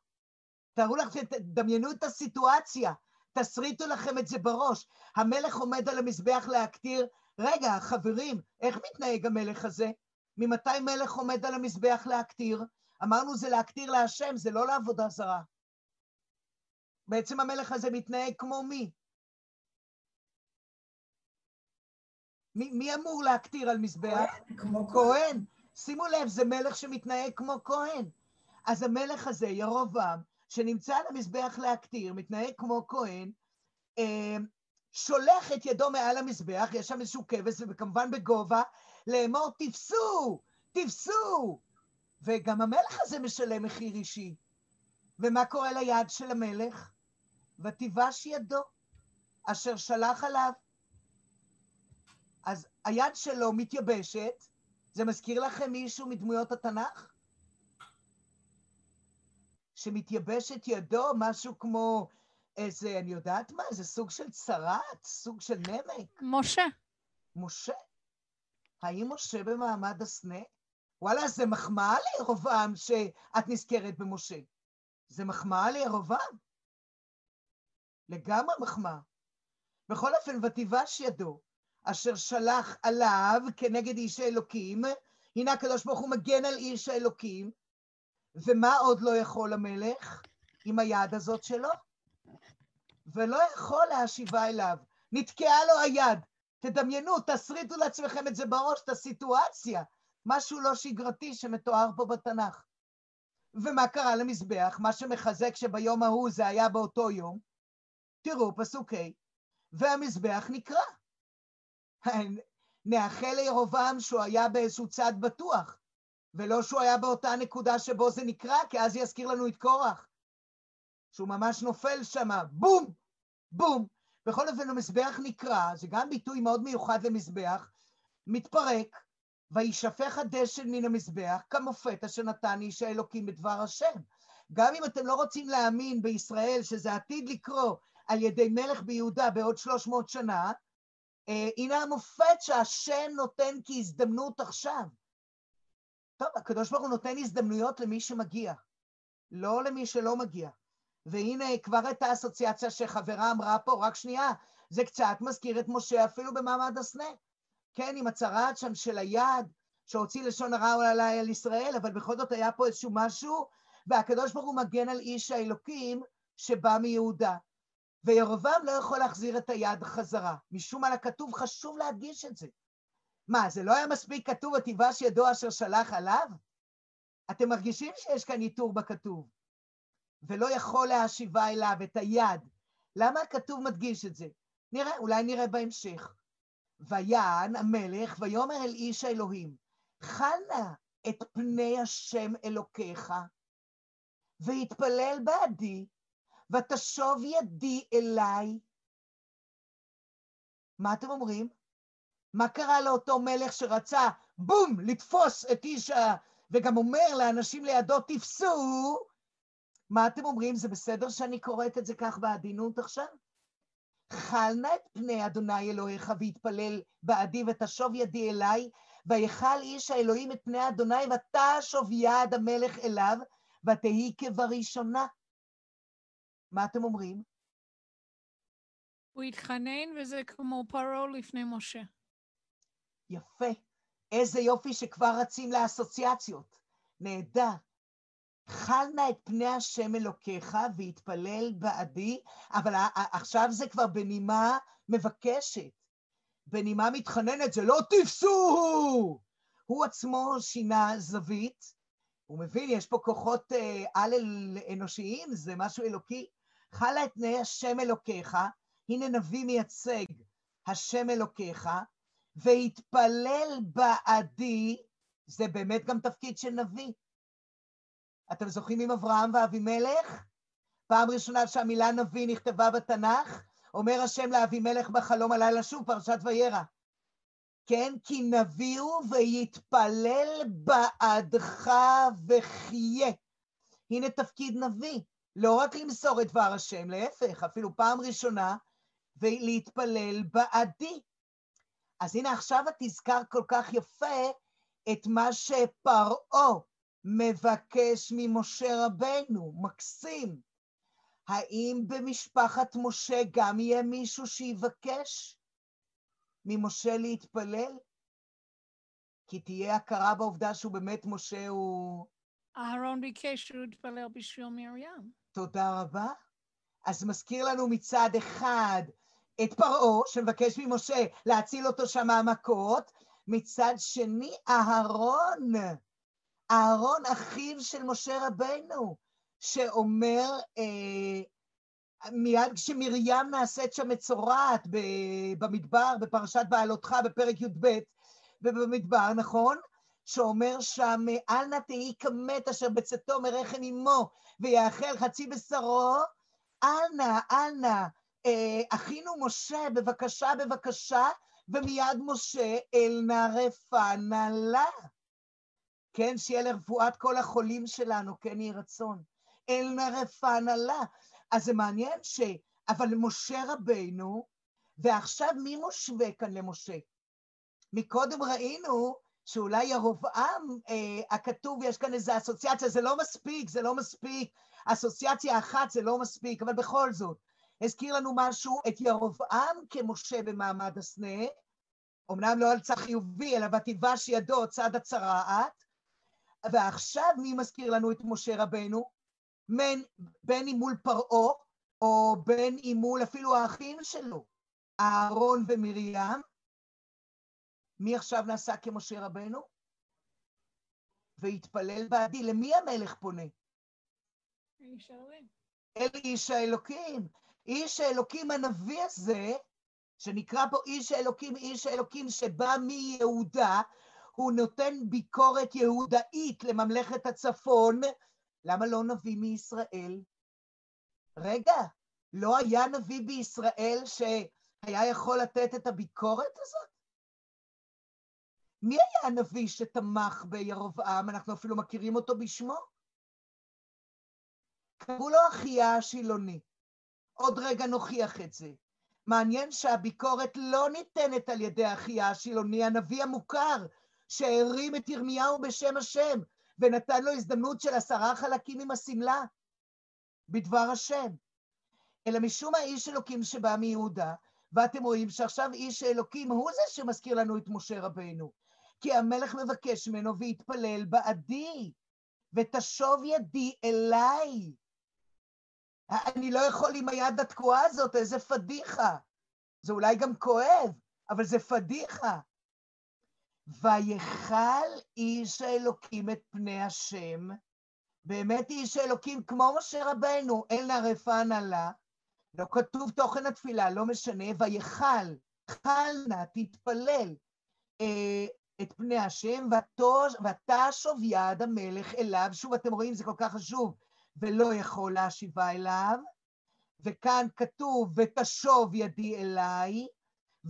Speaker 1: תארו לך, תדמיינו את הסיטואציה, תסריטו לכם את זה בראש. המלך עומד על המזבח להקטיר, רגע, חברים, איך מתנהג המלך הזה? ממתי מלך עומד על המזבח להקטיר? אמרנו זה להקטיר להשם, זה לא לעבודה זרה. בעצם המלך הזה מתנהג כמו מי? מי, מי אמור להקטיר על מזבח?
Speaker 4: כמו
Speaker 1: כהן. שימו לב, זה מלך שמתנהג כמו כהן. אז המלך הזה, ירובעם, שנמצא על המזבח להקטיר, מתנהג כמו כהן, אה, שולח את ידו מעל המזבח, יש שם איזשהו כבש, וכמובן בגובה, לאמור, תפסו, תפסו. וגם המלך הזה משלם מחיר אישי. ומה קורה ליד של המלך? ותיבש ידו, אשר שלח עליו. אז היד שלו מתייבשת, זה מזכיר לכם מישהו מדמויות התנ"ך? שמתייבשת ידו, משהו כמו איזה, אני יודעת מה, איזה סוג של צרעת, סוג של נמק.
Speaker 3: משה.
Speaker 1: משה? האם משה במעמד הסנה? וואלה, זה מחמאה לירובעם שאת נזכרת במשה. זה מחמאה לירובעם. לגמרי מחמאה. בכל אופן, ותיבש ידו, אשר שלח עליו כנגד איש האלוקים, הנה הקדוש ברוך הוא מגן על איש האלוקים, ומה עוד לא יכול המלך עם היד הזאת שלו? ולא יכול להשיבה אליו. נתקעה לו היד. תדמיינו, תסריטו לעצמכם את זה בראש, את הסיטואציה. משהו לא שגרתי שמתואר פה בתנ"ך. ומה קרה למזבח? מה שמחזק שביום ההוא זה היה באותו יום. תראו, פסוק ה', והמזבח נקרע. נאחל לירובעם שהוא היה באיזשהו צד בטוח, ולא שהוא היה באותה נקודה שבו זה נקרע, כי אז יזכיר לנו את קורח. שהוא ממש נופל שם, בום, בום. בכל אופן, המזבח נקרע, זה גם ביטוי מאוד מיוחד למזבח, מתפרק, וישפך הדשן מן המזבח כמופת אשר נתן איש האלוקים בדבר השם. גם אם אתם לא רוצים להאמין בישראל שזה עתיד לקרות על ידי מלך ביהודה בעוד 300 שנה, אה, הנה המופת שהשם נותן כהזדמנות עכשיו. טוב, הקדוש ברוך הוא נותן הזדמנויות למי שמגיע, לא למי שלא מגיע. והנה כבר הייתה אסוציאציה שחברה אמרה פה, רק שנייה, זה קצת מזכיר את משה אפילו במעמד הסנה. כן, עם הצרעת שם של היד, שהוציא לשון הרע אולי על ישראל, אבל בכל זאת היה פה איזשהו משהו, והקדוש ברוך הוא מגן על איש האלוקים שבא מיהודה. וירובעם לא יכול להחזיר את היד חזרה. משום מה לכתוב חשוב להדגיש את זה. מה, זה לא היה מספיק כתוב, ותיבש ידו אשר שלח עליו? אתם מרגישים שיש כאן איתור בכתוב. ולא יכול להשיבה אליו את היד. למה הכתוב מדגיש את זה? נראה, אולי נראה בהמשך. ויען המלך, ויאמר אל איש האלוהים, חל נא את פני השם אלוקיך, ויתפלל בעדי, ותשוב ידי אליי. מה אתם אומרים? מה קרה לאותו מלך שרצה, בום, לתפוס את איש ה... וגם אומר לאנשים לידו, תפסו, מה אתם אומרים? זה בסדר שאני קוראת את זה כך בעדינות עכשיו? חל נא את פני אדוני אלוהיך ויתפלל בעדי ותשוב ידי אליי, ויכל איש האלוהים את פני אדוני ותשוב יד המלך אליו, ותהי כבראשונה. מה אתם אומרים?
Speaker 3: הוא התחנן וזה כמו פרעה לפני משה.
Speaker 1: יפה. איזה יופי שכבר רצים לאסוציאציות. נהדר. חל נא את פני השם אלוקיך ויתפלל בעדי, אבל עכשיו זה כבר בנימה מבקשת, בנימה מתחננת, זה לא תפסו! הוא עצמו שינה זווית, הוא מבין, יש פה כוחות אה, על-אנושיים, זה משהו אלוקי. חלה את פני השם אלוקיך, הנה נביא מייצג, השם אלוקיך, והתפלל בעדי, זה באמת גם תפקיד של נביא. אתם זוכרים עם אברהם ואבימלך? פעם ראשונה שהמילה נביא נכתבה בתנ"ך, אומר השם לאבימלך בחלום הלילה שוב, פרשת וירא. כן, כי נביא הוא ויתפלל בעדך וחיה. הנה תפקיד נביא, לא רק למסור את דבר השם, להפך, אפילו פעם ראשונה, ולהתפלל בעדי. אז הנה עכשיו את תזכר כל כך יפה את מה שפרעה מבקש ממשה רבנו, מקסים. האם במשפחת משה גם יהיה מישהו שיבקש ממשה להתפלל? כי תהיה הכרה בעובדה שהוא באמת משה הוא...
Speaker 3: אהרון ביקש שהוא יתפלל בשביל מרים.
Speaker 1: תודה רבה. אז מזכיר לנו מצד אחד את פרעה, שמבקש ממשה להציל אותו שם מהמכות, מצד שני, אהרון, אהרון אחיו של משה רבנו, שאומר, אה, מיד כשמרים נעשית שם מצורעת במדבר, בפרשת בעלותך, בפרק י"ב, ובמדבר, נכון? שאומר שם, אל נא תהי כמת אשר בצאתו מרחם אמו, ויאכל חצי בשרו, אל נא, אל נא, אה, אחינו משה, בבקשה, בבקשה, ומיד משה אל נא רפא לה. כן, שיהיה לרפואת כל החולים שלנו, כן יהי רצון. אל נא רפא לה. אז זה מעניין ש... אבל משה רבינו, ועכשיו מי מושווה כאן למשה? מקודם ראינו שאולי ירבעם אה, הכתוב, יש כאן איזו אסוציאציה, זה לא מספיק, זה לא מספיק, אסוציאציה אחת זה לא מספיק, אבל בכל זאת, הזכיר לנו משהו, את ירבעם כמשה במעמד הסנה, אמנם לא על צד חיובי, אלא ותיבש ידו צד הצרעת, ועכשיו מי מזכיר לנו את משה רבנו? בין, בין אם מול פרעה, או בין אם מול אפילו האחים שלו, אהרון ומרים, מי עכשיו נעשה כמשה רבנו? והתפלל בעדי. למי המלך פונה?
Speaker 3: איש.
Speaker 1: אל איש האלוקים. איש האלוקים הנביא הזה, שנקרא פה איש האלוקים, איש האלוקים שבא מיהודה, הוא נותן ביקורת יהודאית לממלכת הצפון. למה לא נביא מישראל? רגע, לא היה נביא בישראל שהיה יכול לתת את הביקורת הזאת? מי היה הנביא שתמך בירבעם? אנחנו אפילו מכירים אותו בשמו. קראו לו אחיה השילוני. עוד רגע נוכיח את זה. מעניין שהביקורת לא ניתנת על ידי אחיה השילוני, הנביא המוכר, שהרים את ירמיהו בשם השם, ונתן לו הזדמנות של עשרה חלקים עם השמלה, בדבר השם. אלא משום האיש אלוקים שבא מיהודה, ואתם רואים שעכשיו איש האלוקים הוא זה שמזכיר לנו את משה רבנו. כי המלך מבקש ממנו ויתפלל בעדי, ותשוב ידי אליי. אני לא יכול עם היד התקועה הזאת, איזה פדיחה. זה אולי גם כואב, אבל זה פדיחה. ויכל איש האלוקים את פני השם, באמת איש האלוקים כמו משה רבנו, אל נא לה, לא כתוב תוכן התפילה, לא משנה, ויכל, חל נא, תתפלל, אה, את פני השם, ותשוב יד המלך אליו. שוב, אתם רואים, זה כל כך חשוב, ולא יכול להשיבה אליו. וכאן כתוב, ותשוב ידי אליי,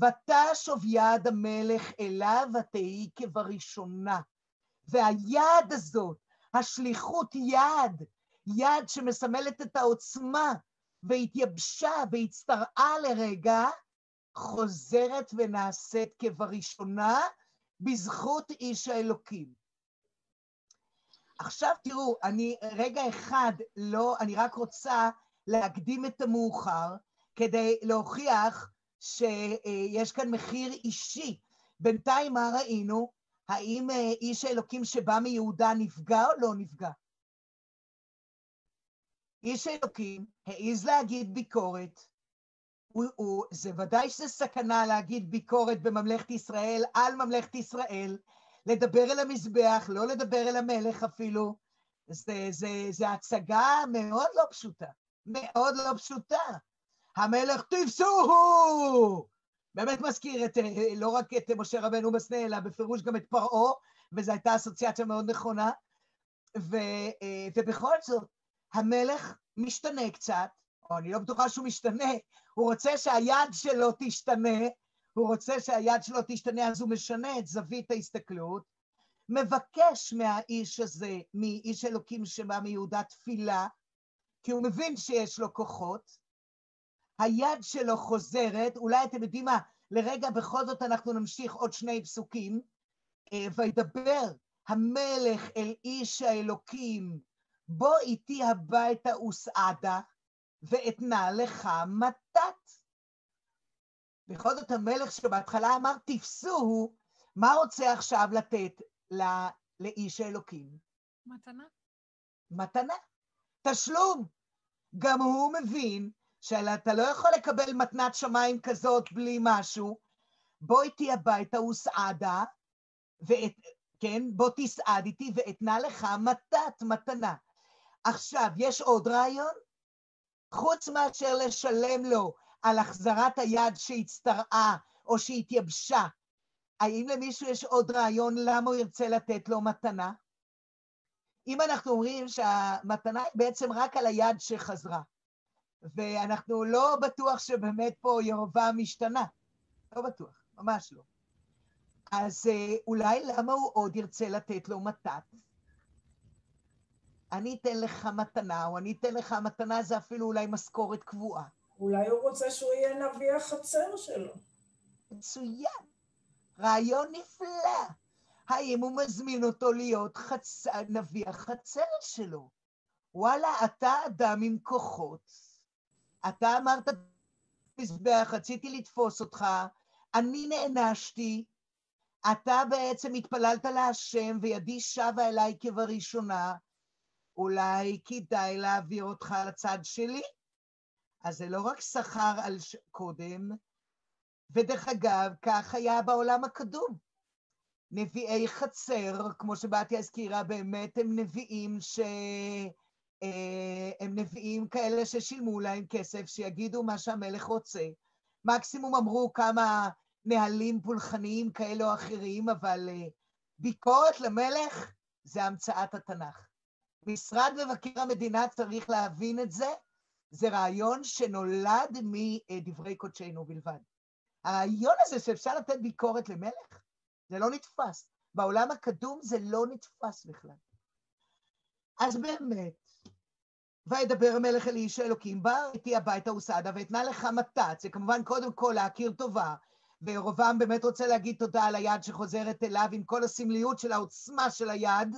Speaker 1: ותשוב יד המלך אליו, ותהי כבראשונה. והיד הזאת, השליחות יד, יד שמסמלת את העוצמה, והתייבשה והצטרעה לרגע, חוזרת ונעשית כבראשונה, בזכות איש האלוקים. עכשיו תראו, אני רגע אחד לא, אני רק רוצה להקדים את המאוחר כדי להוכיח שיש כאן מחיר אישי. בינתיים מה ראינו? האם אה, איש האלוקים שבא מיהודה נפגע או לא נפגע? איש האלוקים העז להגיד ביקורת, הוא, הוא, זה ודאי שזה סכנה להגיד ביקורת בממלכת ישראל על ממלכת ישראל, לדבר אל המזבח, לא לדבר אל המלך אפילו. זה, זה, זה הצגה מאוד לא פשוטה, מאוד לא פשוטה. המלך תפסוהו! באמת מזכיר את, לא רק את משה רבנו בסנה, אלא בפירוש גם את פרעה, וזו הייתה אסוציאציה מאוד נכונה. ו, ובכל זאת, המלך משתנה קצת, או אני לא בטוחה שהוא משתנה, הוא רוצה שהיד שלו תשתנה, הוא רוצה שהיד שלו תשתנה, אז הוא משנה את זווית ההסתכלות, מבקש מהאיש הזה, מאיש אלוקים שבא מיהודה תפילה, כי הוא מבין שיש לו כוחות, היד שלו חוזרת, אולי אתם יודעים מה, לרגע בכל זאת אנחנו נמשיך עוד שני פסוקים, אה, וידבר המלך אל איש האלוקים, בוא איתי הביתה וסעדה, ואתנה לך מתת. בכל זאת המלך שבהתחלה אמר תפסוהו, מה רוצה עכשיו לתת לא, לאיש האלוקים?
Speaker 3: מתנה.
Speaker 1: מתנה, תשלום. גם הוא מבין שאתה לא יכול לקבל מתנת שמיים כזאת בלי משהו. בוא איתי הביתה וסעדה, ואת, כן, בוא תסעד איתי ואתנה לך מתת, מתנה. עכשיו, יש עוד רעיון? חוץ מאשר לשלם לו על החזרת היד שהצטרעה או שהתייבשה, האם למישהו יש עוד רעיון למה הוא ירצה לתת לו מתנה? אם אנחנו אומרים שהמתנה היא בעצם רק על היד שחזרה, ואנחנו לא בטוח שבאמת פה ירבעם משתנה, לא בטוח, ממש לא. אז אה, אולי למה הוא עוד ירצה לתת לו מתת? אני אתן לך מתנה, או אני אתן לך מתנה, זה אפילו אולי משכורת קבועה.
Speaker 4: אולי הוא רוצה שהוא יהיה נביא החצר שלו.
Speaker 1: מצוין. רעיון נפלא. האם הוא מזמין אותו להיות חצ... נביא החצר שלו? וואלה, אתה אדם עם כוחות. אתה אמרת מזבח, רציתי לתפוס אותך, אני נענשתי, אתה בעצם התפללת להשם וידי שבה אליי כבראשונה, אולי כדאי להעביר אותך לצד שלי? אז זה לא רק שכר על ש... קודם, ודרך אגב, כך היה בעולם הקדום. נביאי חצר, כמו שבתיה הזכירה, באמת הם נביאים ש... אה, הם נביאים כאלה ששילמו להם כסף, שיגידו מה שהמלך רוצה. מקסימום אמרו כמה נהלים פולחניים כאלה או אחרים, אבל אה, ביקורת למלך זה המצאת התנ"ך. משרד מבקר המדינה צריך להבין את זה, זה רעיון שנולד מדברי קודשנו בלבד. הרעיון הזה שאפשר לתת ביקורת למלך, זה לא נתפס. בעולם הקדום זה לא נתפס בכלל. אז באמת, וידבר המלך אל איש האלוקים, בא איתי הביתה וסעדה ואתנה לך מתת, זה כמובן קודם כל להכיר טובה, וירובעם באמת רוצה להגיד תודה על היד שחוזרת אליו עם כל הסמליות של העוצמה של היד,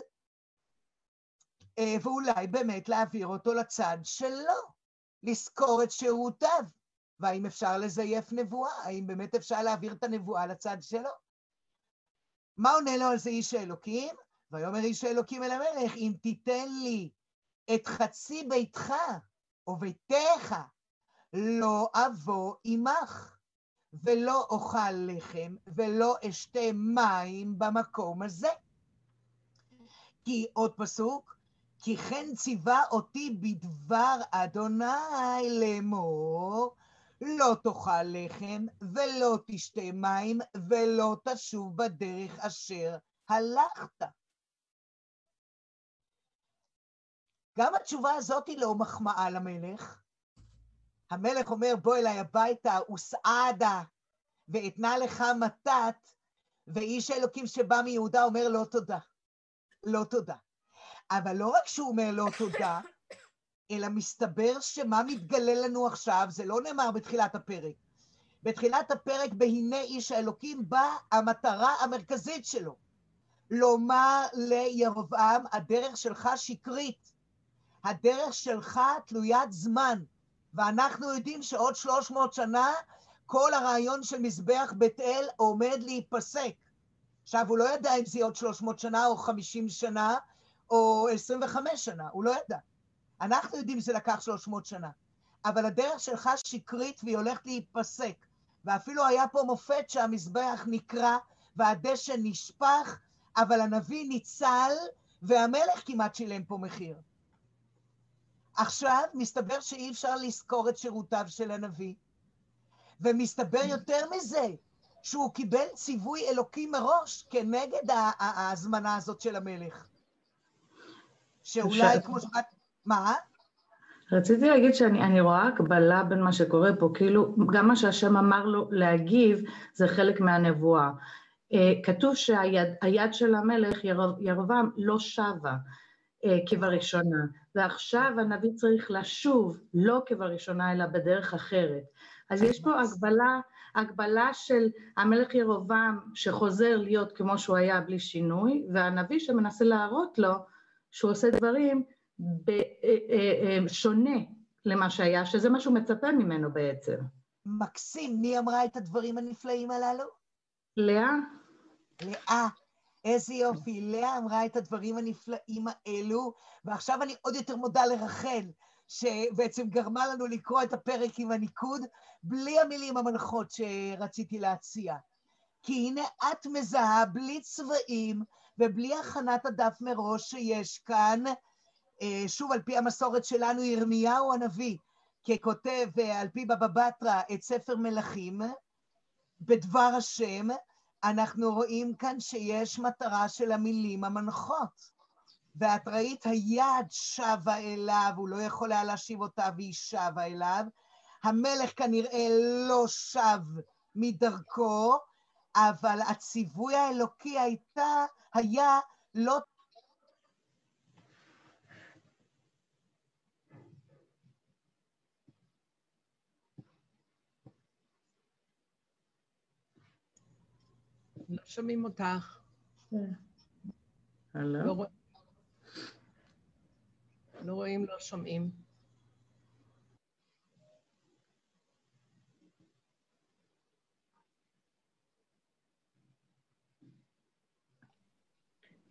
Speaker 1: אה, ואולי באמת להעביר אותו לצד שלו, לזכור את שירותיו. והאם אפשר לזייף נבואה? האם באמת אפשר להעביר את הנבואה לצד שלו? מה עונה לו על זה איש האלוקים? ויאמר איש האלוקים אל המלך, אם תיתן לי את חצי ביתך או ביתך, לא אבוא עמך, ולא אוכל לחם, ולא אשתה מים במקום הזה. כי עוד פסוק, כי כן ציווה אותי בדבר אדוני לאמור, לא תאכל לחם, ולא תשתה מים, ולא תשוב בדרך אשר הלכת. גם התשובה הזאת היא לא מחמאה למלך. המלך אומר, בוא אליי הביתה, וסעדה, ואתנה לך מתת, ואיש האלוקים שבא מיהודה אומר לא תודה. לא תודה. אבל לא רק שהוא אומר לא תודה, [laughs] אלא מסתבר שמה מתגלה לנו עכשיו, זה לא נאמר בתחילת הפרק. בתחילת הפרק, בהנה איש האלוקים, באה המטרה המרכזית שלו. לומר לירבעם, הדרך שלך שקרית, הדרך שלך תלוית זמן, ואנחנו יודעים שעוד 300 שנה כל הרעיון של מזבח בית אל עומד להיפסק. עכשיו, הוא לא ידע אם זה יהיה עוד 300 שנה או 50 שנה או 25 שנה, הוא לא ידע. אנחנו יודעים שזה לקח 300 שנה, אבל הדרך שלך שקרית והיא הולכת להיפסק. ואפילו היה פה מופת שהמזבח נקרע והדשא נשפך, אבל הנביא ניצל והמלך כמעט שילם פה מחיר. עכשיו מסתבר שאי אפשר לזכור את שירותיו של הנביא, ומסתבר יותר מזה, שהוא קיבל ציווי אלוקי מראש כנגד ההזמנה הזאת של המלך. שאולי כמו שאת... מה?
Speaker 6: רציתי להגיד שאני רואה הקבלה בין מה שקורה פה, כאילו גם מה שהשם אמר לו להגיב זה חלק מהנבואה. אה, כתוב שהיד של המלך ירבעם לא שבה כבראשונה, ועכשיו הנביא צריך לשוב לא כבראשונה אלא בדרך אחרת. אז יש פה הגבלה, הגבלה של המלך ירבעם שחוזר להיות כמו שהוא היה בלי שינוי, והנביא שמנסה להראות לו שהוא עושה דברים שונה למה שהיה, שזה מה שהוא מצפה ממנו בעצם.
Speaker 1: מקסים, מי אמרה את הדברים הנפלאים הללו?
Speaker 6: לאה.
Speaker 1: לאה. איזה יופי, לאה אמרה את הדברים הנפלאים האלו, ועכשיו אני עוד יותר מודה לרחל, שבעצם גרמה לנו לקרוא את הפרק עם הניקוד, בלי המילים המנחות שרציתי להציע. כי הנה את מזהה בלי צבעים ובלי הכנת הדף מראש שיש כאן, אה, שוב, על פי המסורת שלנו, ירמיהו הנביא, ככותב אה, על פי בבא בתרא את ספר מלכים, בדבר השם, אנחנו רואים כאן שיש מטרה של המילים המנחות. ואת ראית היד שבה אליו, הוא לא יכול היה להשיב אותה והיא שבה אליו. המלך כנראה לא שב מדרכו, אבל הציווי האלוקי הייתה, היה לא...
Speaker 5: לא שומעים אותך.
Speaker 6: הלו?
Speaker 5: לא רואים. לא רואים, לא שומעים.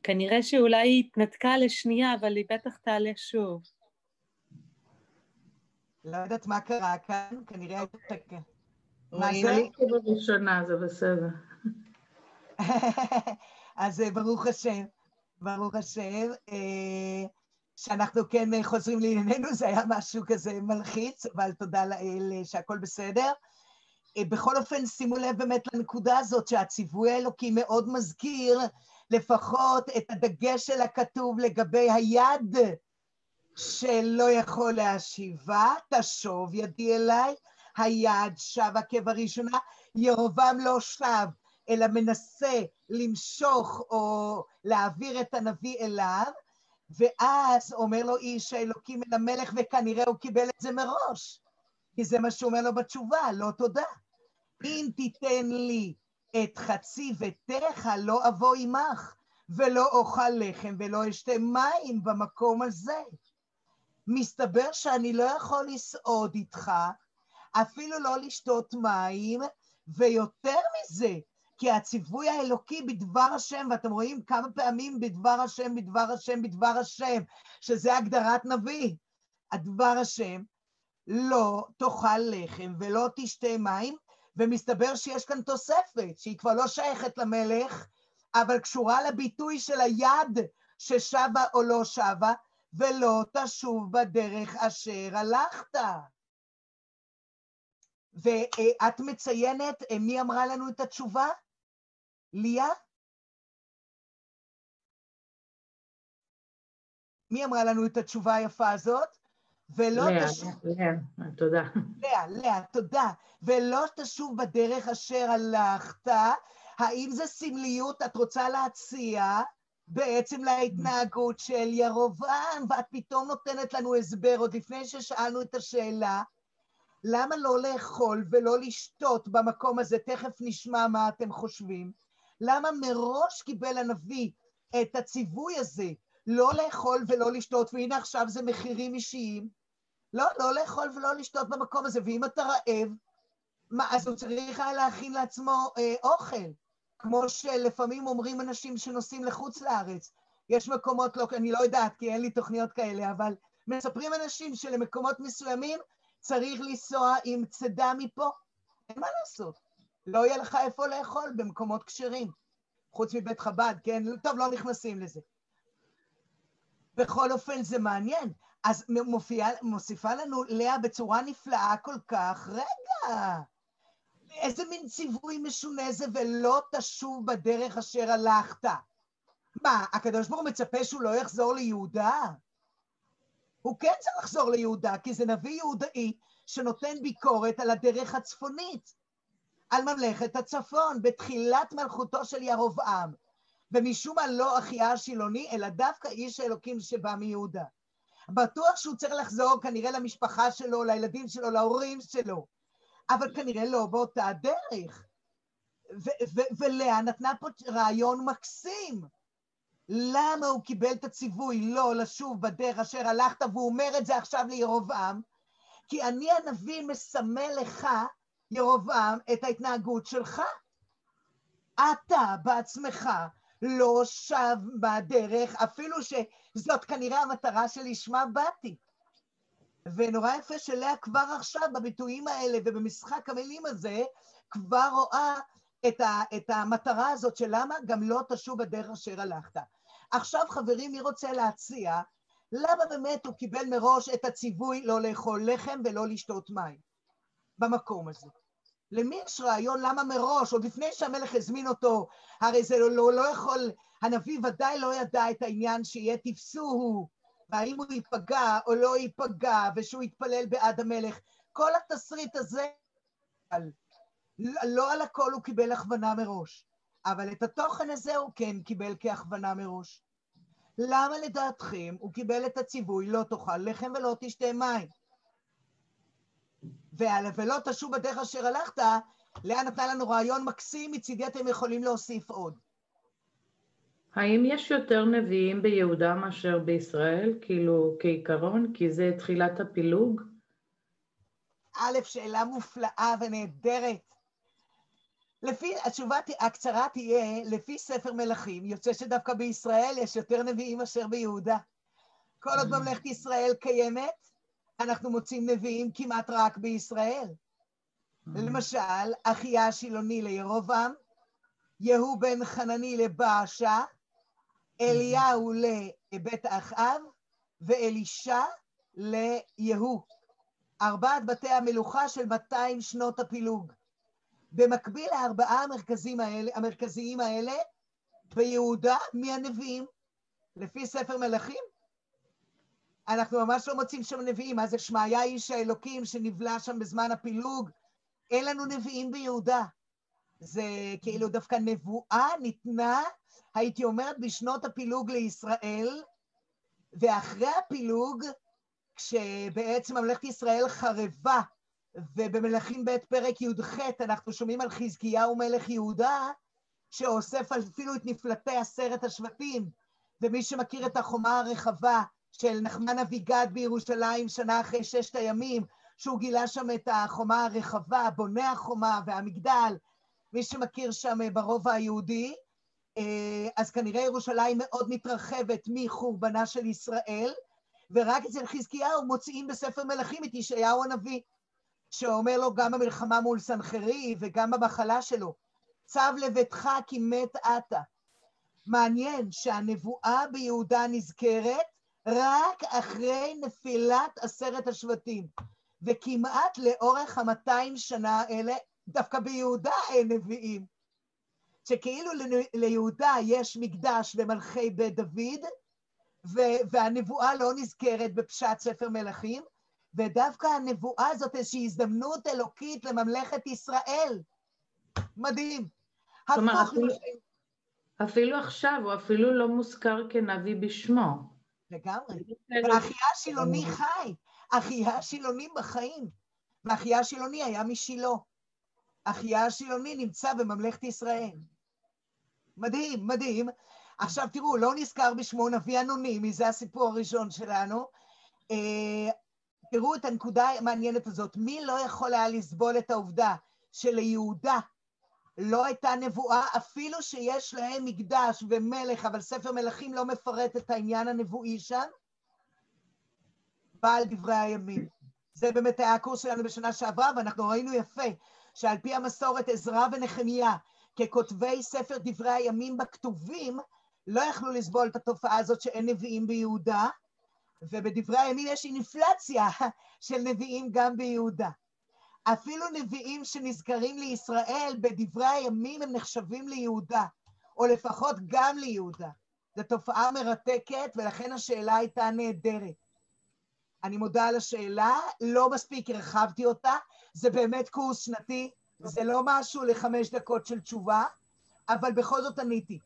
Speaker 7: כנראה שאולי היא התנתקה לשנייה, אבל היא בטח תעלה שוב.
Speaker 1: לא יודעת מה קרה כאן, כנראה הייתה... מה? זה?
Speaker 6: עליתי בראשונה, זה בסדר. [laughs]
Speaker 1: אז אה, ברוך השם, ברוך השם, אה, שאנחנו כן אה, חוזרים לענייננו, זה היה משהו כזה מלחיץ, אבל תודה לאל שהכל בסדר. בכל אופן, שימו לב באמת לנקודה הזאת שהציווי האלוקי מאוד מזכיר לפחות את הדגש של הכתוב לגבי היד שלא יכול להשיבה, תשוב ידי אליי, היד שבה כבראשונה, ירובעם לא שב, אלא מנסה למשוך או להעביר את הנביא אליו, ואז אומר לו איש האלוקים אל המלך, וכנראה הוא קיבל את זה מראש, כי זה מה שהוא אומר לו בתשובה, לא תודה. אם תיתן לי את חצי ביתך, לא אבוא עמך, ולא אוכל לחם ולא אשתה מים במקום הזה. מסתבר שאני לא יכול לסעוד איתך, אפילו לא לשתות מים, ויותר מזה, כי הציווי האלוקי בדבר השם, ואתם רואים כמה פעמים בדבר השם, בדבר השם, בדבר השם, שזה הגדרת נביא. הדבר השם, לא תאכל לחם ולא תשתה מים, ומסתבר שיש כאן תוספת, שהיא כבר לא שייכת למלך, אבל קשורה לביטוי של היד ששבה או לא שבה, ולא תשוב בדרך אשר הלכת. ואת מציינת, מי אמרה לנו את התשובה? ליה? מי אמרה לנו את התשובה היפה הזאת? ולא
Speaker 6: לאה,
Speaker 1: תשוב...
Speaker 6: לאה, תודה.
Speaker 1: לאה, לאה, תודה. ולא תשוב בדרך אשר הלכת. האם זה סמליות את רוצה להציע בעצם להתנהגות של ירובעם, ואת פתאום נותנת לנו הסבר, עוד לפני ששאלנו את השאלה, למה לא לאכול ולא לשתות במקום הזה? תכף נשמע מה אתם חושבים. למה מראש קיבל הנביא את הציווי הזה, לא לאכול ולא לשתות, והנה עכשיו זה מחירים אישיים? לא, לא לאכול ולא לשתות במקום הזה, ואם אתה רעב, מה, אז הוא צריך היה להכין לעצמו אה, אוכל, כמו שלפעמים אומרים אנשים שנוסעים לחוץ לארץ. יש מקומות, לא, אני לא יודעת, כי אין לי תוכניות כאלה, אבל מספרים אנשים שלמקומות מסוימים צריך לנסוע עם צידה מפה. אין מה לעשות. לא יהיה לך איפה לאכול במקומות כשרים, חוץ מבית חב"ד, כן? טוב, לא נכנסים לזה. בכל אופן, זה מעניין. אז מופיע, מוסיפה לנו לאה בצורה נפלאה כל כך, רגע, איזה מין ציווי משונה זה ולא תשוב בדרך אשר הלכת. מה, הקדוש ברוך הוא מצפה שהוא לא יחזור ליהודה? הוא כן צריך לחזור ליהודה, כי זה נביא יהודאי שנותן ביקורת על הדרך הצפונית, על ממלכת הצפון, בתחילת מלכותו של ירבעם. ומשום מה לא אחיה השילוני, אלא דווקא איש האלוקים שבא מיהודה. בטוח שהוא צריך לחזור כנראה למשפחה שלו, לילדים שלו, להורים שלו, אבל כנראה לא באותה דרך. ולאה נתנה פה רעיון מקסים. למה הוא קיבל את הציווי לא לשוב בדרך אשר הלכת, והוא אומר את זה עכשיו לירובעם? כי אני הנביא מסמל לך, ירובעם, את ההתנהגות שלך. אתה בעצמך לא שב בדרך, אפילו שזאת כנראה המטרה שלשמה באתי. ונורא יפה שלאה כבר עכשיו בביטויים האלה ובמשחק המילים הזה, כבר רואה את, ה, את המטרה הזאת של למה גם לא תשוב בדרך אשר הלכת. עכשיו חברים, מי רוצה להציע למה באמת הוא קיבל מראש את הציווי לא לאכול לחם ולא לשתות מים במקום הזה? למי יש רעיון למה מראש, עוד לפני שהמלך הזמין אותו, הרי זה לא, לא, לא יכול, הנביא ודאי לא ידע את העניין שיהיה תפסוהו, והאם הוא ייפגע או לא ייפגע, ושהוא יתפלל בעד המלך. כל התסריט הזה, לא על הכל הוא קיבל הכוונה מראש, אבל את התוכן הזה הוא כן קיבל כהכוונה מראש. למה לדעתכם הוא קיבל את הציווי לא תאכל לחם ולא תשתה מים? ולא תשוב בדרך אשר הלכת, לאה נתנה לנו רעיון מקסים, מצידי אתם יכולים להוסיף עוד.
Speaker 6: האם יש יותר נביאים ביהודה מאשר בישראל, כאילו כעיקרון? כי זה תחילת הפילוג?
Speaker 1: א', שאלה מופלאה ונהדרת. לפי, התשובה הקצרה תהיה, לפי ספר מלכים, יוצא שדווקא בישראל יש יותר נביאים מאשר ביהודה. כל עוד ממלכת ישראל קיימת, אנחנו מוצאים נביאים כמעט רק בישראל. למשל, אחיה השילוני לירובעם, יהוא בן חנני לבאשה, אליהו לבית אחאב, ואלישע ליהוא. ארבעת בתי המלוכה של 200 שנות הפילוג. במקביל לארבעה המרכזיים האלה, המרכזיים האלה, ביהודה, מי הנביאים? לפי ספר מלכים, אנחנו ממש לא מוצאים שם נביאים. מה זה שמעיה איש האלוקים שנבלע שם בזמן הפילוג? אין לנו נביאים ביהודה. זה כאילו דווקא נבואה ניתנה, הייתי אומרת, בשנות הפילוג לישראל, ואחרי הפילוג, כשבעצם ממלכת ישראל חרבה, ובמלכים ב' פרק י"ח אנחנו שומעים על חזקיהו מלך יהודה, שאוסף אפילו את נפלטי עשרת השבטים, ומי שמכיר את החומה הרחבה של נחמן אביגד בירושלים שנה אחרי ששת הימים, שהוא גילה שם את החומה הרחבה, בונה החומה והמגדל, מי שמכיר שם ברובע היהודי, אה, אז כנראה ירושלים מאוד מתרחבת מחורבנה של ישראל, ורק אצל חזקיהו מוציאים בספר מלכים את ישעיהו הנביא, שאומר לו גם במלחמה מול סנחרי וגם במחלה שלו, צב לביתך כי מת אתה. מעניין שהנבואה ביהודה נזכרת רק אחרי נפילת עשרת השבטים, וכמעט לאורך המאתיים שנה האלה, דווקא ביהודה אין נביאים. שכאילו ליהודה יש מקדש במלכי בית דוד, והנבואה לא נזכרת בפשט ספר מלכים, ודווקא הנבואה הזאת איזושהי הזדמנות אלוקית לממלכת ישראל. מדהים.
Speaker 6: כלומר, אפילו, אפילו עכשיו הוא אפילו לא מוזכר כנביא בשמו.
Speaker 1: לגמרי. ואחיה השילוני חי, אחיה השילוני בחיים, ואחיה השילוני היה משילה. אחיה השילוני נמצא בממלכת ישראל. מדהים, מדהים. עכשיו תראו, לא נזכר בשמו נביא אנונימי, זה הסיפור הראשון שלנו. אה, תראו את הנקודה המעניינת הזאת. מי לא יכול היה לסבול את העובדה שליהודה לא הייתה נבואה, אפילו שיש להם מקדש ומלך, אבל ספר מלכים לא מפרט את העניין הנבואי שם? בעל דברי הימים. זה באמת היה הקורס שלנו בשנה שעברה, ואנחנו ראינו יפה שעל פי המסורת עזרא ונחמיה, ככותבי ספר דברי הימים בכתובים, לא יכלו לסבול את התופעה הזאת שאין נביאים ביהודה, ובדברי הימים יש אינפלציה [laughs] של נביאים גם ביהודה. אפילו נביאים שנזכרים לישראל בדברי הימים הם נחשבים ליהודה, או לפחות גם ליהודה. זו תופעה מרתקת, ולכן השאלה הייתה נהדרת. אני מודה על השאלה, לא מספיק הרחבתי אותה, זה באמת קורס שנתי, זה לא משהו לחמש דקות של תשובה, אבל בכל זאת עניתי,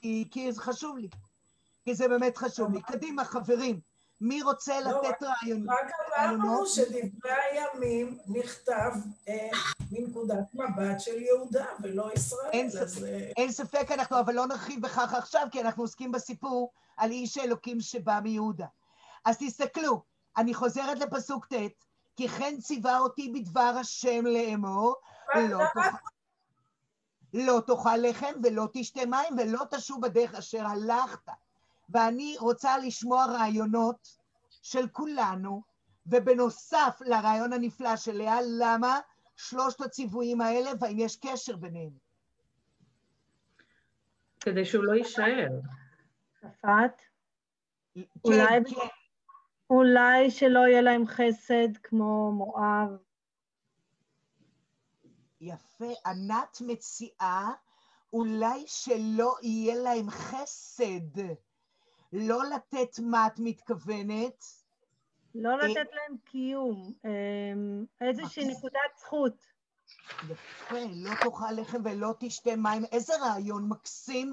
Speaker 1: כי, כי זה חשוב לי, כי זה באמת חשוב לי. קדימה, חברים. מי רוצה לא, לתת רעיונות?
Speaker 4: רק אמרנו שדברי הימים נכתב אה, מנקודת מבט של יהודה ולא ישראל.
Speaker 1: אין, אז... אה, אין ספק, אנחנו אבל לא נרחיב בכך עכשיו, כי אנחנו עוסקים בסיפור על איש האלוקים שבא מיהודה. אז תסתכלו, אני חוזרת לפסוק ט', כי כן ציווה אותי בדבר השם לאמור, לא תאכל... לא תאכל לחם ולא תשתה מים ולא תשוב בדרך אשר הלכת. ואני רוצה לשמוע רעיונות של כולנו, ובנוסף לרעיון הנפלא של לאה, למה שלושת הציוויים האלה והאם יש קשר ביניהם.
Speaker 6: כדי שהוא לא יישאר.
Speaker 7: צפת?
Speaker 1: כן, כן,
Speaker 8: אולי שלא יהיה להם חסד כמו מואב.
Speaker 1: יפה. ענת מציעה אולי שלא יהיה להם חסד. לא לתת מה את מתכוונת?
Speaker 8: לא לתת להם קיום, אמ, איזושהי נקודת זכות.
Speaker 1: יפה, לא תאכל לחם ולא תשתה מים. איזה רעיון מקסים.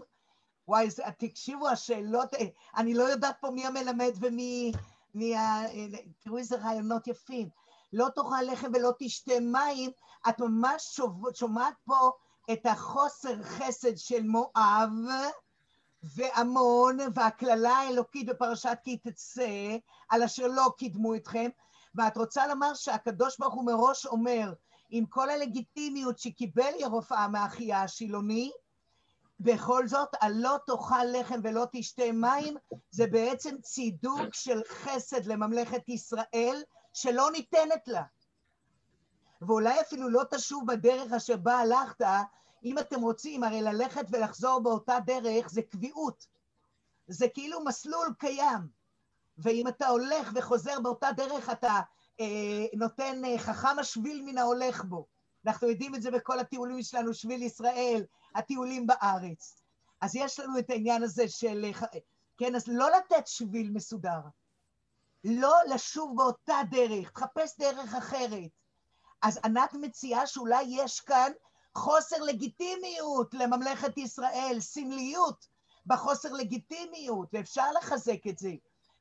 Speaker 1: וואי, תקשיבו, השאלות, אה, אני לא יודעת פה מי המלמד ומי... מי ה... אה, תראו איזה רעיונות יפים. לא תאכל לחם ולא תשתה מים, את ממש שומעת פה את החוסר חסד של מואב ועמון והקללה האלוקית בפרשת כי תצא, על אשר לא קידמו אתכם, ואת רוצה לומר שהקדוש ברוך הוא מראש אומר, עם כל הלגיטימיות שקיבל ירופאה מאחיה השילוני, בכל זאת, הלא תאכל לחם ולא תשתה מים, זה בעצם צידוק של חסד לממלכת ישראל, שלא ניתנת לה. ואולי אפילו לא תשוב בדרך אשר בה הלכת, אם אתם רוצים, הרי ללכת ולחזור באותה דרך זה קביעות. זה כאילו מסלול קיים. ואם אתה הולך וחוזר באותה דרך, אתה אה, נותן אה, חכם השביל מן ההולך בו. אנחנו יודעים את זה בכל הטיולים שלנו, שביל ישראל, הטיולים בארץ. אז יש לנו את העניין הזה של, אה, כן, אז לא לתת שביל מסודר. לא לשוב באותה דרך, תחפש דרך אחרת. אז ענת מציעה שאולי יש כאן חוסר לגיטימיות לממלכת ישראל, סמליות בחוסר לגיטימיות, ואפשר לחזק את זה.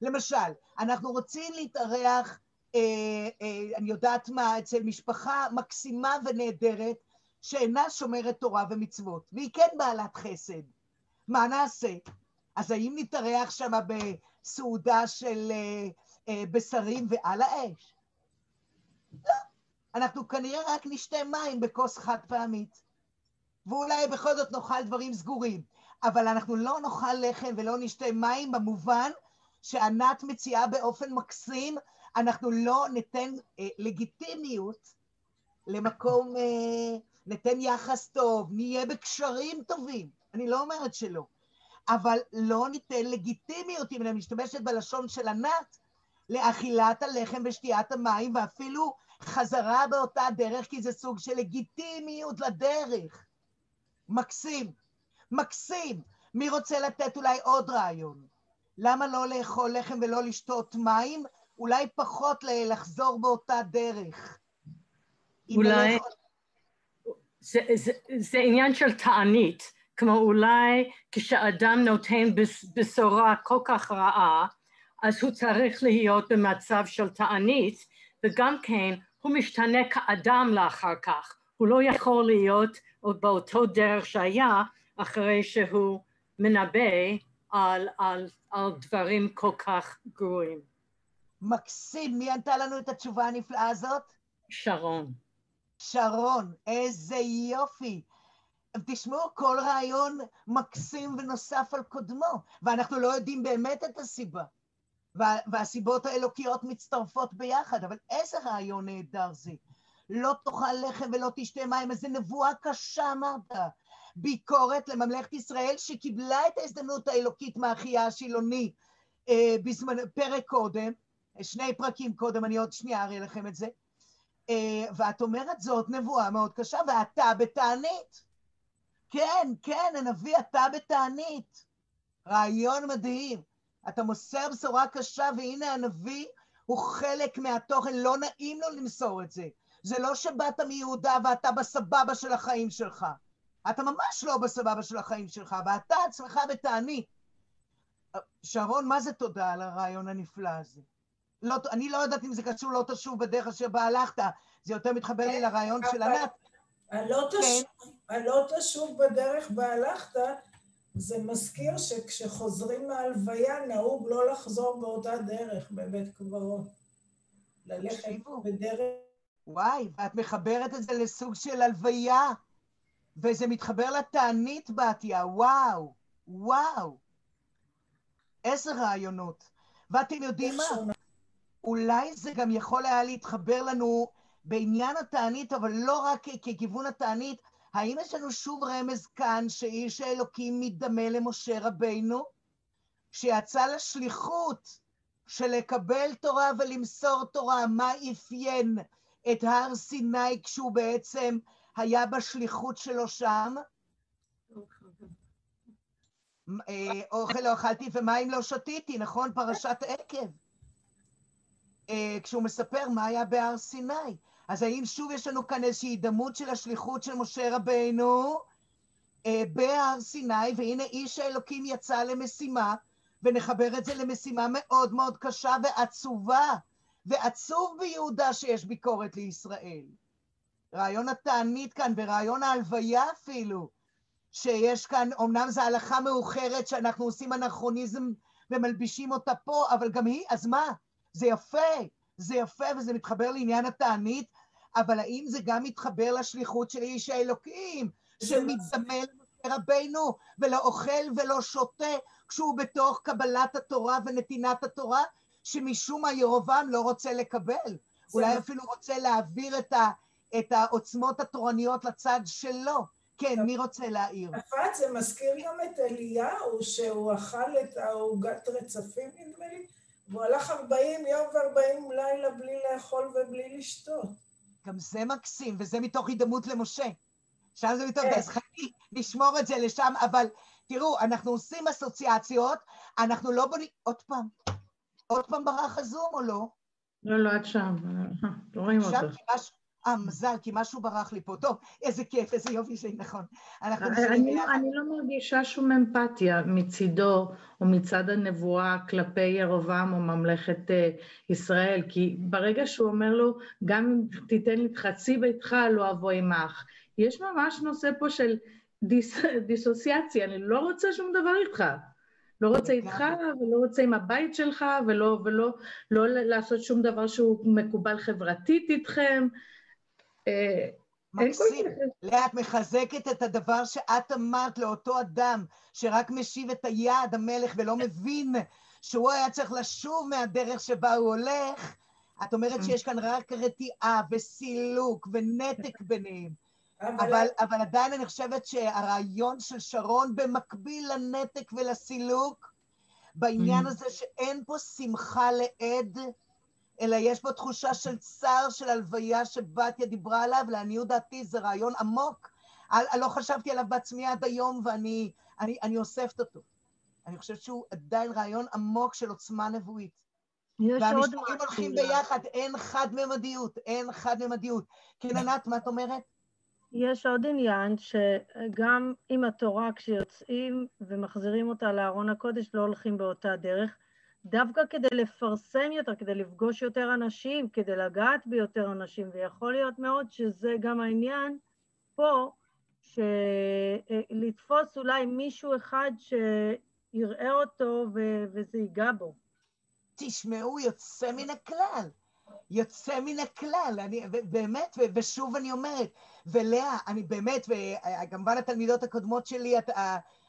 Speaker 1: למשל, אנחנו רוצים להתארח, אה, אה, אני יודעת מה, אצל משפחה מקסימה ונהדרת, שאינה שומרת תורה ומצוות, והיא כן בעלת חסד. מה נעשה? אז האם נתארח שם בסעודה של אה, אה, בשרים ועל האש? לא. אנחנו כנראה רק נשתה מים בכוס חד פעמית. ואולי בכל זאת נאכל דברים סגורים. אבל אנחנו לא נאכל לחם ולא נשתה מים במובן שענת מציעה באופן מקסים, אנחנו לא ניתן אה, לגיטימיות למקום, אה, ניתן יחס טוב, נהיה בקשרים טובים, אני לא אומרת שלא, אבל לא ניתן לגיטימיות, אם אני משתמשת בלשון של ענת, לאכילת הלחם ושתיית המים, ואפילו חזרה באותה דרך, כי זה סוג של לגיטימיות לדרך. מקסים, מקסים. מי רוצה לתת אולי עוד רעיון? למה לא לאכול לחם ולא לשתות מים? אולי פחות לחזור באותה דרך. אם
Speaker 9: אולי-
Speaker 1: לאכול-
Speaker 9: זה, זה, זה עניין של תענית, כמו אולי כשאדם נותן בש- בשורה כל כך רעה, אז הוא צריך להיות במצב של תענית, וגם כן הוא משתנה כאדם לאחר כך, הוא לא יכול להיות עוד באותו דרך שהיה אחרי שהוא מנבא על, על, על דברים כל כך גרועים.
Speaker 1: מקסים. מי ענתה לנו את התשובה הנפלאה הזאת?
Speaker 9: שרון.
Speaker 1: שרון, איזה יופי. תשמעו, כל רעיון מקסים ונוסף על קודמו, ואנחנו לא יודעים באמת את הסיבה. וה, והסיבות האלוקיות מצטרפות ביחד, אבל איזה רעיון נהדר זה. לא תאכל לחם ולא תשתה מים, איזה נבואה קשה אמרת. ביקורת לממלכת ישראל שקיבלה את ההזדמנות האלוקית מאחיה השילוני אה, בזמן, פרק קודם, שני פרקים קודם, אני עוד שנייה אראה לכם את זה. אה, ואת אומרת זאת נבואה מאוד קשה, ואתה בתענית. כן, כן, הנביא, אתה בתענית. רעיון מדהים. אתה מוסר בשורה קשה, והנה הנביא הוא חלק מהתוכן, לא נעים לו למסור את זה. זה לא שבאת מיהודה ואתה בסבבה של החיים שלך. אתה ממש לא בסבבה של החיים שלך, ואתה עצמך בתענית. שרון, מה זה תודה על הרעיון הנפלא הזה? לא, אני לא יודעת אם זה קשור לא תשוב בדרך אשר בה הלכת, זה יותר מתחבר לי לרעיון של ענת.
Speaker 4: הלא
Speaker 1: כן.
Speaker 4: תשוב, הלא תשוב בדרך בה הלכת, זה מזכיר שכשחוזרים מהלוויה נהוג לא לחזור באותה דרך בבית קברות. ללכת. בדרך...
Speaker 1: וואי, ואת מחברת את זה לסוג של הלוויה, וזה מתחבר לתענית בתיה, וואו, וואו. איזה רעיונות. ואתם יודעים מה?
Speaker 4: שונה.
Speaker 1: אולי זה גם יכול היה להתחבר לנו בעניין התענית, אבל לא רק כ- ככיוון התענית. האם יש לנו שוב רמז כאן שאיש האלוקים מתדמה למשה רבינו? שיצא לשליחות, שלקבל תורה ולמסור תורה, מה אפיין את הר סיני כשהוא בעצם היה בשליחות שלו שם? אה, אוכל לא אכלתי ומים לא שתיתי, נכון? פרשת עקב. אה, כשהוא מספר מה היה בהר סיני. אז האם שוב יש לנו כאן איזושהי הידמות של השליחות של משה רבנו אה, בהר סיני, והנה איש האלוקים יצא למשימה, ונחבר את זה למשימה מאוד מאוד קשה ועצובה, ועצוב ביהודה שיש ביקורת לישראל. רעיון התענית כאן ורעיון ההלוויה אפילו, שיש כאן, אמנם זו הלכה מאוחרת שאנחנו עושים אנכרוניזם ומלבישים אותה פה, אבל גם היא, אז מה? זה יפה, זה יפה וזה מתחבר לעניין התענית, אבל האם זה גם מתחבר לשליחות של איש האלוקים, שמתזמן רבנו ולא אוכל ולא שותה כשהוא בתוך קבלת התורה ונתינת התורה, שמשום מה ירובעם לא רוצה לקבל. אולי אפילו רוצה להעביר את, ה, את העוצמות התורניות לצד שלו. כן, מי רוצה להעיר?
Speaker 4: יפת, זה מזכיר גם את אליהו, שהוא אכל את העוגת רצפים, נדמה לי, והוא הלך 40 יום ו-40 לילה בלי לאכול ובלי לשתות.
Speaker 1: גם זה מקסים, וזה מתוך הידמות למשה. שם זה מתוך,
Speaker 4: כן.
Speaker 1: אז חכי, נשמור את זה לשם, אבל תראו, אנחנו עושים אסוציאציות, אנחנו לא בונים, עוד פעם, עוד פעם ברח הזום או לא?
Speaker 6: לא, לא, את שם, אה, לא רואים
Speaker 1: משהו, אה, מזל, כי משהו ברח לי פה. טוב, איזה כיף, איזה יופי שנכון. אנחנו נשארים
Speaker 6: אני,
Speaker 1: ביחד.
Speaker 6: אני לא מרגישה שום אמפתיה מצידו או מצד הנבואה כלפי ירבעם או ממלכת אה, ישראל, כי ברגע שהוא אומר לו, גם אם תיתן לי חצי ביתך, לא אבוא עמך. יש ממש נושא פה של דיס, דיסוציאציה, אני לא רוצה שום דבר איתך. לא רוצה איתך, ולא רוצה עם הבית שלך, ולא, ולא לא לעשות שום דבר שהוא מקובל חברתית איתכם. אה,
Speaker 1: מקסים. לאה, את מחזקת את הדבר שאת אמרת לאותו אדם שרק משיב את היד, המלך, ולא מבין שהוא היה צריך לשוב מהדרך שבה הוא הולך. את אומרת שיש כאן רק רתיעה וסילוק ונתק ביניהם. אבל, אבל עדיין אני חושבת שהרעיון של שרון במקביל לנתק ולסילוק, בעניין
Speaker 6: Mhm.
Speaker 1: הזה שאין פה שמחה לעד, אלא יש פה תחושה של צער, של הלוויה שבתיה דיברה עליו, לעניות דעתי זה רעיון עמוק. אני לא חשבתי עליו בעצמי עד היום, ואני אני, אני אוספת אותו. אני חושבת שהוא עדיין רעיון עמוק של עוצמה נבואית. והמשפטים. הולכים ביחד, אין חד-ממדיות, אין חד-ממדיות. כן, ענת, מה את אומרת?
Speaker 8: יש עוד עניין שגם עם התורה, כשיוצאים ומחזירים אותה לארון הקודש, לא הולכים באותה דרך. דווקא כדי לפרסם יותר, כדי לפגוש יותר אנשים, כדי לגעת ביותר אנשים, ויכול להיות מאוד שזה גם העניין פה, שלתפוס אולי מישהו אחד שיראה אותו ו- וזה ייגע בו.
Speaker 1: תשמעו, יוצא מן הכלל. יוצא מן הכלל, אני באמת, ושוב אני אומרת, ולאה, אני באמת, וכמובן התלמידות הקודמות שלי, הת-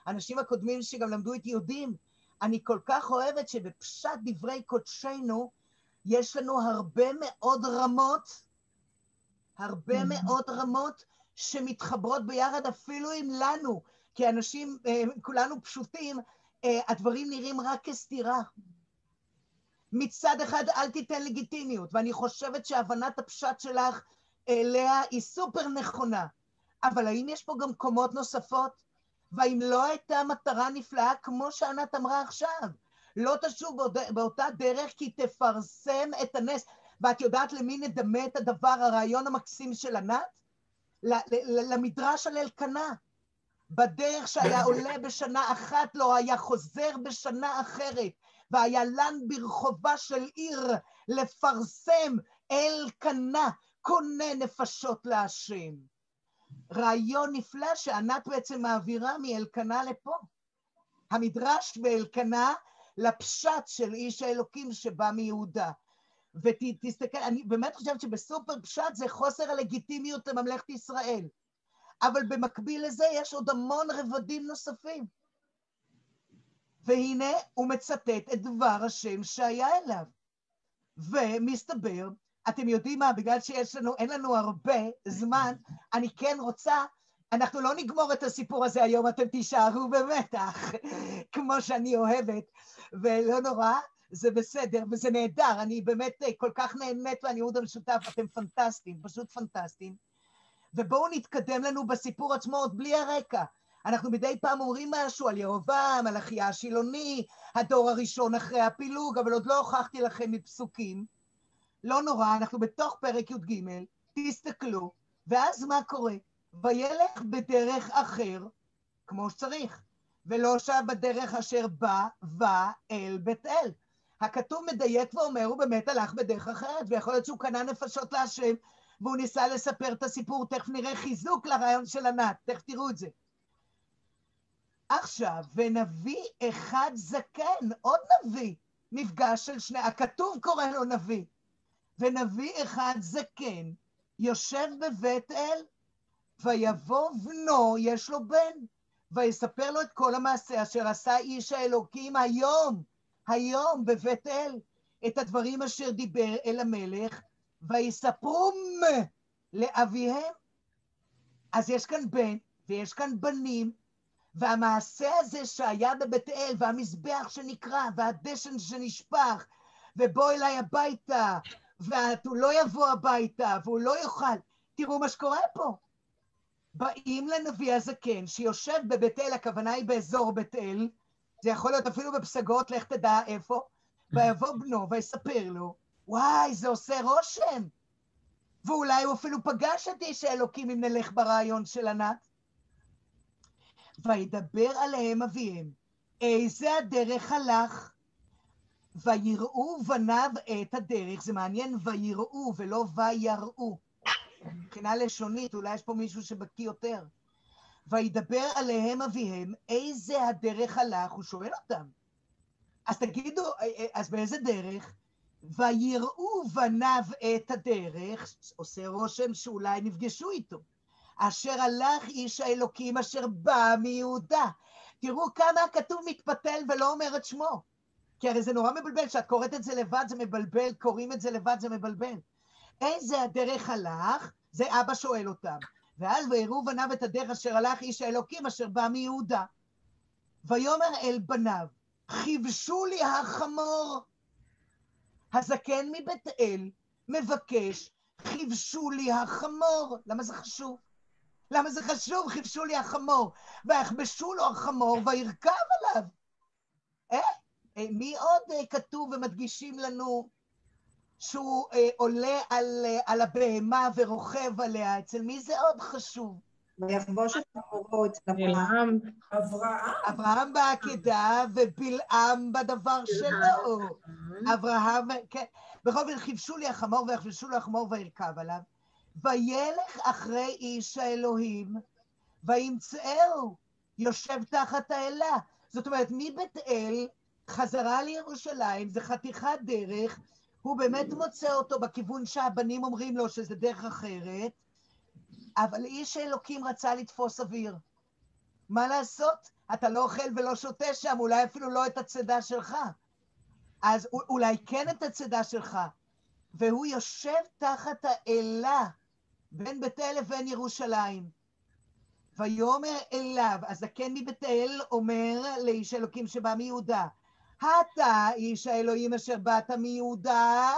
Speaker 1: האנשים הקודמים שגם למדו איתי יודעים, אני כל כך אוהבת שבפשט דברי קודשנו, יש לנו הרבה מאוד רמות, הרבה מאוד רמות שמתחברות ביחד אפילו עם לנו, כי אנשים, אה, כולנו פשוטים, אה, הדברים נראים רק כסתירה. מצד אחד אל תיתן לגיטימיות, ואני חושבת שהבנת הפשט שלך אליה היא סופר נכונה, אבל האם יש פה גם קומות נוספות? והאם לא הייתה מטרה נפלאה, כמו שענת אמרה עכשיו, לא תשוב באות- באותה דרך כי תפרסם את הנס. ואת יודעת למי נדמה את הדבר, הרעיון המקסים של ענת? למדרש על אלקנה. בדרך שהיה עולה בשנה אחת, לא היה חוזר בשנה אחרת. והיה לן ברחובה של עיר לפרסם אלקנה, קונה נפשות להשם. רעיון נפלא שענת בעצם מעבירה מאלקנה לפה. המדרש באלקנה לפשט של איש האלוקים שבא מיהודה. ותסתכל, אני באמת חושבת שבסופר פשט זה חוסר הלגיטימיות לממלכת ישראל. אבל במקביל לזה יש עוד המון רבדים נוספים. והנה הוא מצטט את דבר השם שהיה אליו. ומסתבר, אתם יודעים מה, בגלל שיש לנו, אין לנו הרבה זמן, אני כן רוצה, אנחנו לא נגמור את הסיפור הזה היום, אתם תישארו במתח, [laughs] כמו שאני אוהבת, ולא נורא, זה בסדר, וזה נהדר, אני באמת אה, כל כך נהנית מהניעוד המשותף, אתם פנטסטיים, פשוט פנטסטיים. ובואו נתקדם לנו בסיפור עצמו עוד בלי הרקע. אנחנו מדי פעם אומרים משהו על ירובעם, על אחיה השילוני, הדור הראשון אחרי הפילוג, אבל עוד לא הוכחתי לכם מפסוקים. לא נורא, אנחנו בתוך פרק י"ג, תסתכלו, ואז מה קורה? וילך בדרך אחר, כמו שצריך, ולא שב בדרך אשר בא, בא אל בית אל. הכתוב מדייק ואומר, הוא באמת הלך בדרך אחרת, ויכול להיות שהוא קנה נפשות להשם, והוא ניסה לספר את הסיפור, תכף נראה חיזוק לרעיון של ענת, תכף תראו את זה. עכשיו, ונביא אחד זקן, עוד נביא, מפגש של שני, הכתוב קורא לו נביא, ונביא אחד זקן, יושב בבית אל, ויבוא בנו, יש לו בן, ויספר לו את כל המעשה אשר עשה איש האלוקים היום, היום בבית אל, את הדברים אשר דיבר אל המלך, ויספרום לאביהם. אז יש כאן בן, ויש כאן בנים, והמעשה הזה שהיה בבית אל, והמזבח שנקרע, והדשן שנשפך, ובוא אליי הביתה, והוא לא יבוא הביתה, והוא לא יאכל. תראו מה שקורה פה. באים לנביא הזקן שיושב בבית אל, הכוונה היא באזור בית אל, זה יכול להיות אפילו בפסגות, לך תדע איפה, ויבוא בנו ויספר לו, וואי, זה עושה רושם. ואולי הוא אפילו פגש את איש האלוקים אם נלך ברעיון של ענת. וידבר עליהם אביהם, איזה הדרך הלך? ויראו בניו את הדרך, זה מעניין ויראו ולא ויראו. מבחינה לשונית, אולי יש פה מישהו שבקיא יותר. וידבר עליהם אביהם, איזה הדרך הלך? הוא שואל אותם. אז תגידו, אז באיזה דרך? ויראו בניו את הדרך, עושה רושם שאולי נפגשו איתו. אשר הלך איש האלוקים אשר בא מיהודה. תראו כמה הכתוב מתפתל ולא אומר את שמו. כי הרי זה נורא מבלבל, כשאת קוראת את זה לבד זה מבלבל, קוראים את זה לבד זה מבלבל. איזה הדרך הלך? זה אבא שואל אותם. ואז ויראו בניו את הדרך אשר הלך איש האלוקים אשר בא מיהודה. ויאמר אל בניו, חיבשו לי החמור. הזקן מבית אל מבקש, חיבשו לי החמור. למה זה חשוב? למה זה חשוב? חיבשו לי החמור. ויחבשו לו החמור וירכב עליו. אה? אה מי עוד אה, כתוב ומדגישים לנו שהוא אה, עולה על, על הבהמה ורוכב עליה? אצל מי זה עוד חשוב?
Speaker 2: ויחבוש את חמורו אצל אברהם.
Speaker 4: אברהם?
Speaker 1: אברהם בעקדה ובלעם בדבר שלו. אברהם, כן. בכל זאת, חיבשו לי החמור ויחבשו לו החמור וירכב עליו. וילך אחרי איש האלוהים, וימצאהו, יושב תחת האלה. זאת אומרת, מבית אל חזרה לירושלים, זה חתיכת דרך, הוא באמת מוצא אותו בכיוון שהבנים אומרים לו שזה דרך אחרת, אבל איש האלוקים רצה לתפוס אוויר. מה לעשות? אתה לא אוכל ולא שותה שם, אולי אפילו לא את הצידה שלך. אז אולי כן את הצידה שלך. והוא יושב תחת האלה בין בית אל לבין ירושלים. ויאמר אליו, הזקן מבית אל אומר לאיש האלוקים שבא מיהודה, אתה איש האלוהים אשר באת מיהודה?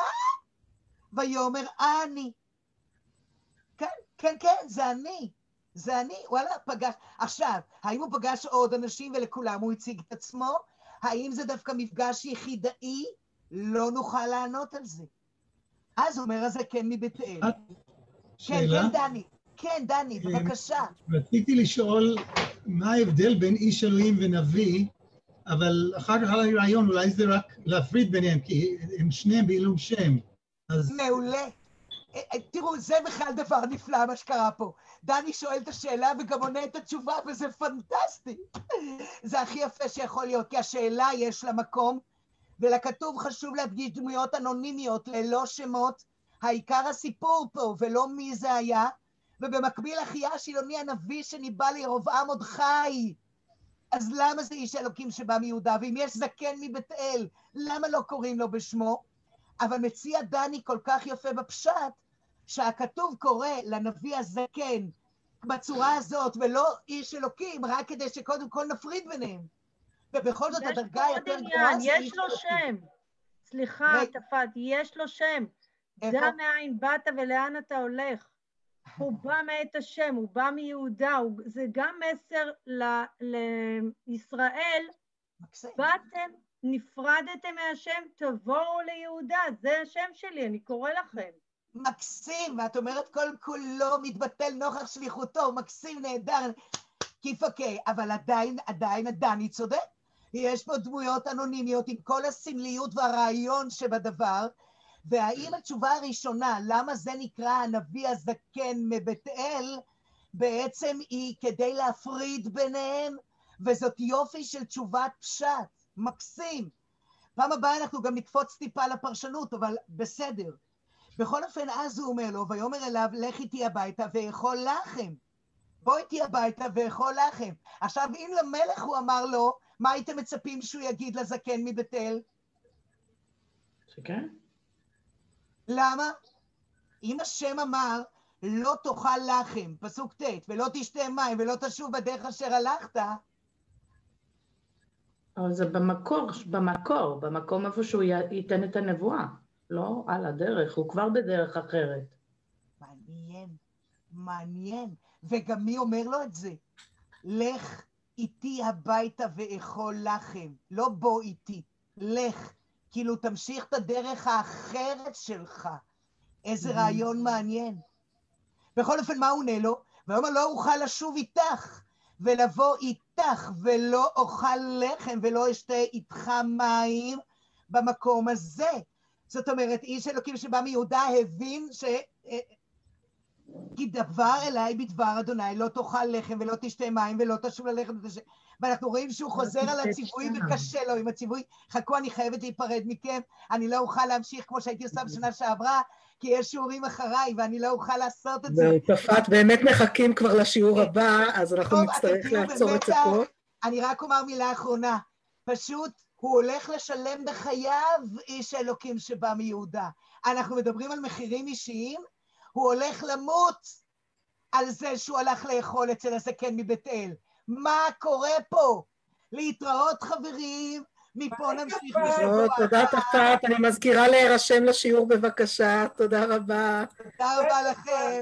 Speaker 1: ויאמר אני. כן, כן, כן, זה אני. זה אני, וואלה, פגש. עכשיו, האם הוא פגש עוד אנשים ולכולם הוא הציג את עצמו? האם זה דווקא מפגש יחידאי? לא נוכל לענות על זה. אז אומר הזקן מבית אל. כן, כן, דני. כן, דני, בבקשה.
Speaker 10: רציתי לשאול מה ההבדל בין איש אלוהים ונביא, אבל אחר כך עלה לי רעיון, אולי זה רק להפריד ביניהם, כי הם שניהם בעילום שם. אז...
Speaker 1: מעולה. תראו, זה בכלל דבר נפלא מה שקרה פה. דני שואל את השאלה וגם עונה את התשובה, וזה פנטסטי. זה הכי יפה שיכול להיות, כי השאלה יש לה מקום, ולכתוב חשוב להדגיש דמויות אנונימיות ללא שמות, העיקר הסיפור פה, ולא מי זה היה, ובמקביל אחיה השילוני הנביא שניבא לירבעם עוד חי. אז למה זה איש אלוקים שבא מיהודה? ואם יש זקן מבית אל, למה לא קוראים לו בשמו? אבל מציע דני כל כך יפה בפשט, שהכתוב קורא לנביא הזקן בצורה הזאת, ולא איש אלוקים, רק כדי שקודם כל נפריד ביניהם. ובכל זאת הדרגה היותר גבוהה
Speaker 8: זה איש אלוקים. יש לו שם. סליחה. תפת, יש לו שם.
Speaker 1: איפה?
Speaker 8: דע מאין באת ולאן אתה הולך. הוא בא מאת השם, הוא בא מיהודה, הוא- זה גם מסר ל- לישראל,
Speaker 1: מקסים.
Speaker 8: באתם, נפרדתם מהשם, תבואו ליהודה, זה השם שלי, אני קורא לכם.
Speaker 1: מקסים, ואת אומרת כל כולו מתבטל נוכח שליחותו, מקסים, נהדר, כיפקי, אבל עדיין, עדיין הדני צודק. יש פה דמויות אנונימיות עם כל הסמליות והרעיון שבדבר, והאם התשובה הראשונה, למה זה נקרא הנביא הזקן מבית אל, בעצם היא כדי להפריד ביניהם, וזאת יופי של תשובת פשט, מקסים. פעם הבאה אנחנו גם נקפוץ טיפה לפרשנות, אבל בסדר. בכל אופן, אז הוא אומר לו, ויאמר אליו, לך איתי הביתה ואכול לחם. בוא איתי הביתה ואכול לחם. עכשיו, אם למלך הוא אמר לו, מה הייתם מצפים שהוא יגיד לזקן מבית אל?
Speaker 6: שכן?
Speaker 1: למה? אם השם אמר, לא תאכל לחם, פסוק ט', ולא תשתה מים, ולא תשוב בדרך אשר הלכת,
Speaker 6: אבל זה במקור, במקור, במקום איפה שהוא ייתן את הנבואה, לא על הדרך, הוא כבר בדרך אחרת.
Speaker 1: מעניין, מעניין. וגם מי אומר לו את זה? לך איתי הביתה ואכול לחם. לא בוא איתי, לך. כאילו, תמשיך את הדרך האחרת שלך. איזה רעיון מעניין. בכל אופן, מה הוא עונה לו? ויאמר לא אוכל לשוב איתך, ולבוא איתך, ולא אוכל לחם, ולא אשתה איתך מים במקום הזה. זאת אומרת, איש אלוקים שבא מיהודה הבין ש... כי דבר אליי בדבר אדוני, לא תאכל לחם ולא תשתה מים ולא תשוב ותש... ואנחנו רואים שהוא חוזר על הציווי. וקשה לו עם הציווי. חכו, אני חייבת להיפרד מכם, אני לא אוכל להמשיך כמו שהייתי עושה בשנה שעברה, כי יש שיעורים אחריי ואני לא אוכל לעשות את זה.
Speaker 11: זהו, צפת, באמת מחכים כבר לשיעור הבא, אז אנחנו נצטרך לעצור את. פה.
Speaker 1: אני רק אומר מילה אחרונה. פשוט, הוא הולך לשלם בחייו איש האלוקים שבא מיהודה. אנחנו מדברים על מחירים אישיים, הוא הולך למות על זה שהוא הלך לאכול אצל הזקן מבית אל. מה קורה פה? להתראות חברים, מפה נמשיך בשבוע
Speaker 11: תודה
Speaker 1: הבא.
Speaker 11: תפת, אני מזכירה להירשם לשיעור בבקשה, תודה רבה.
Speaker 1: תודה רבה לכם.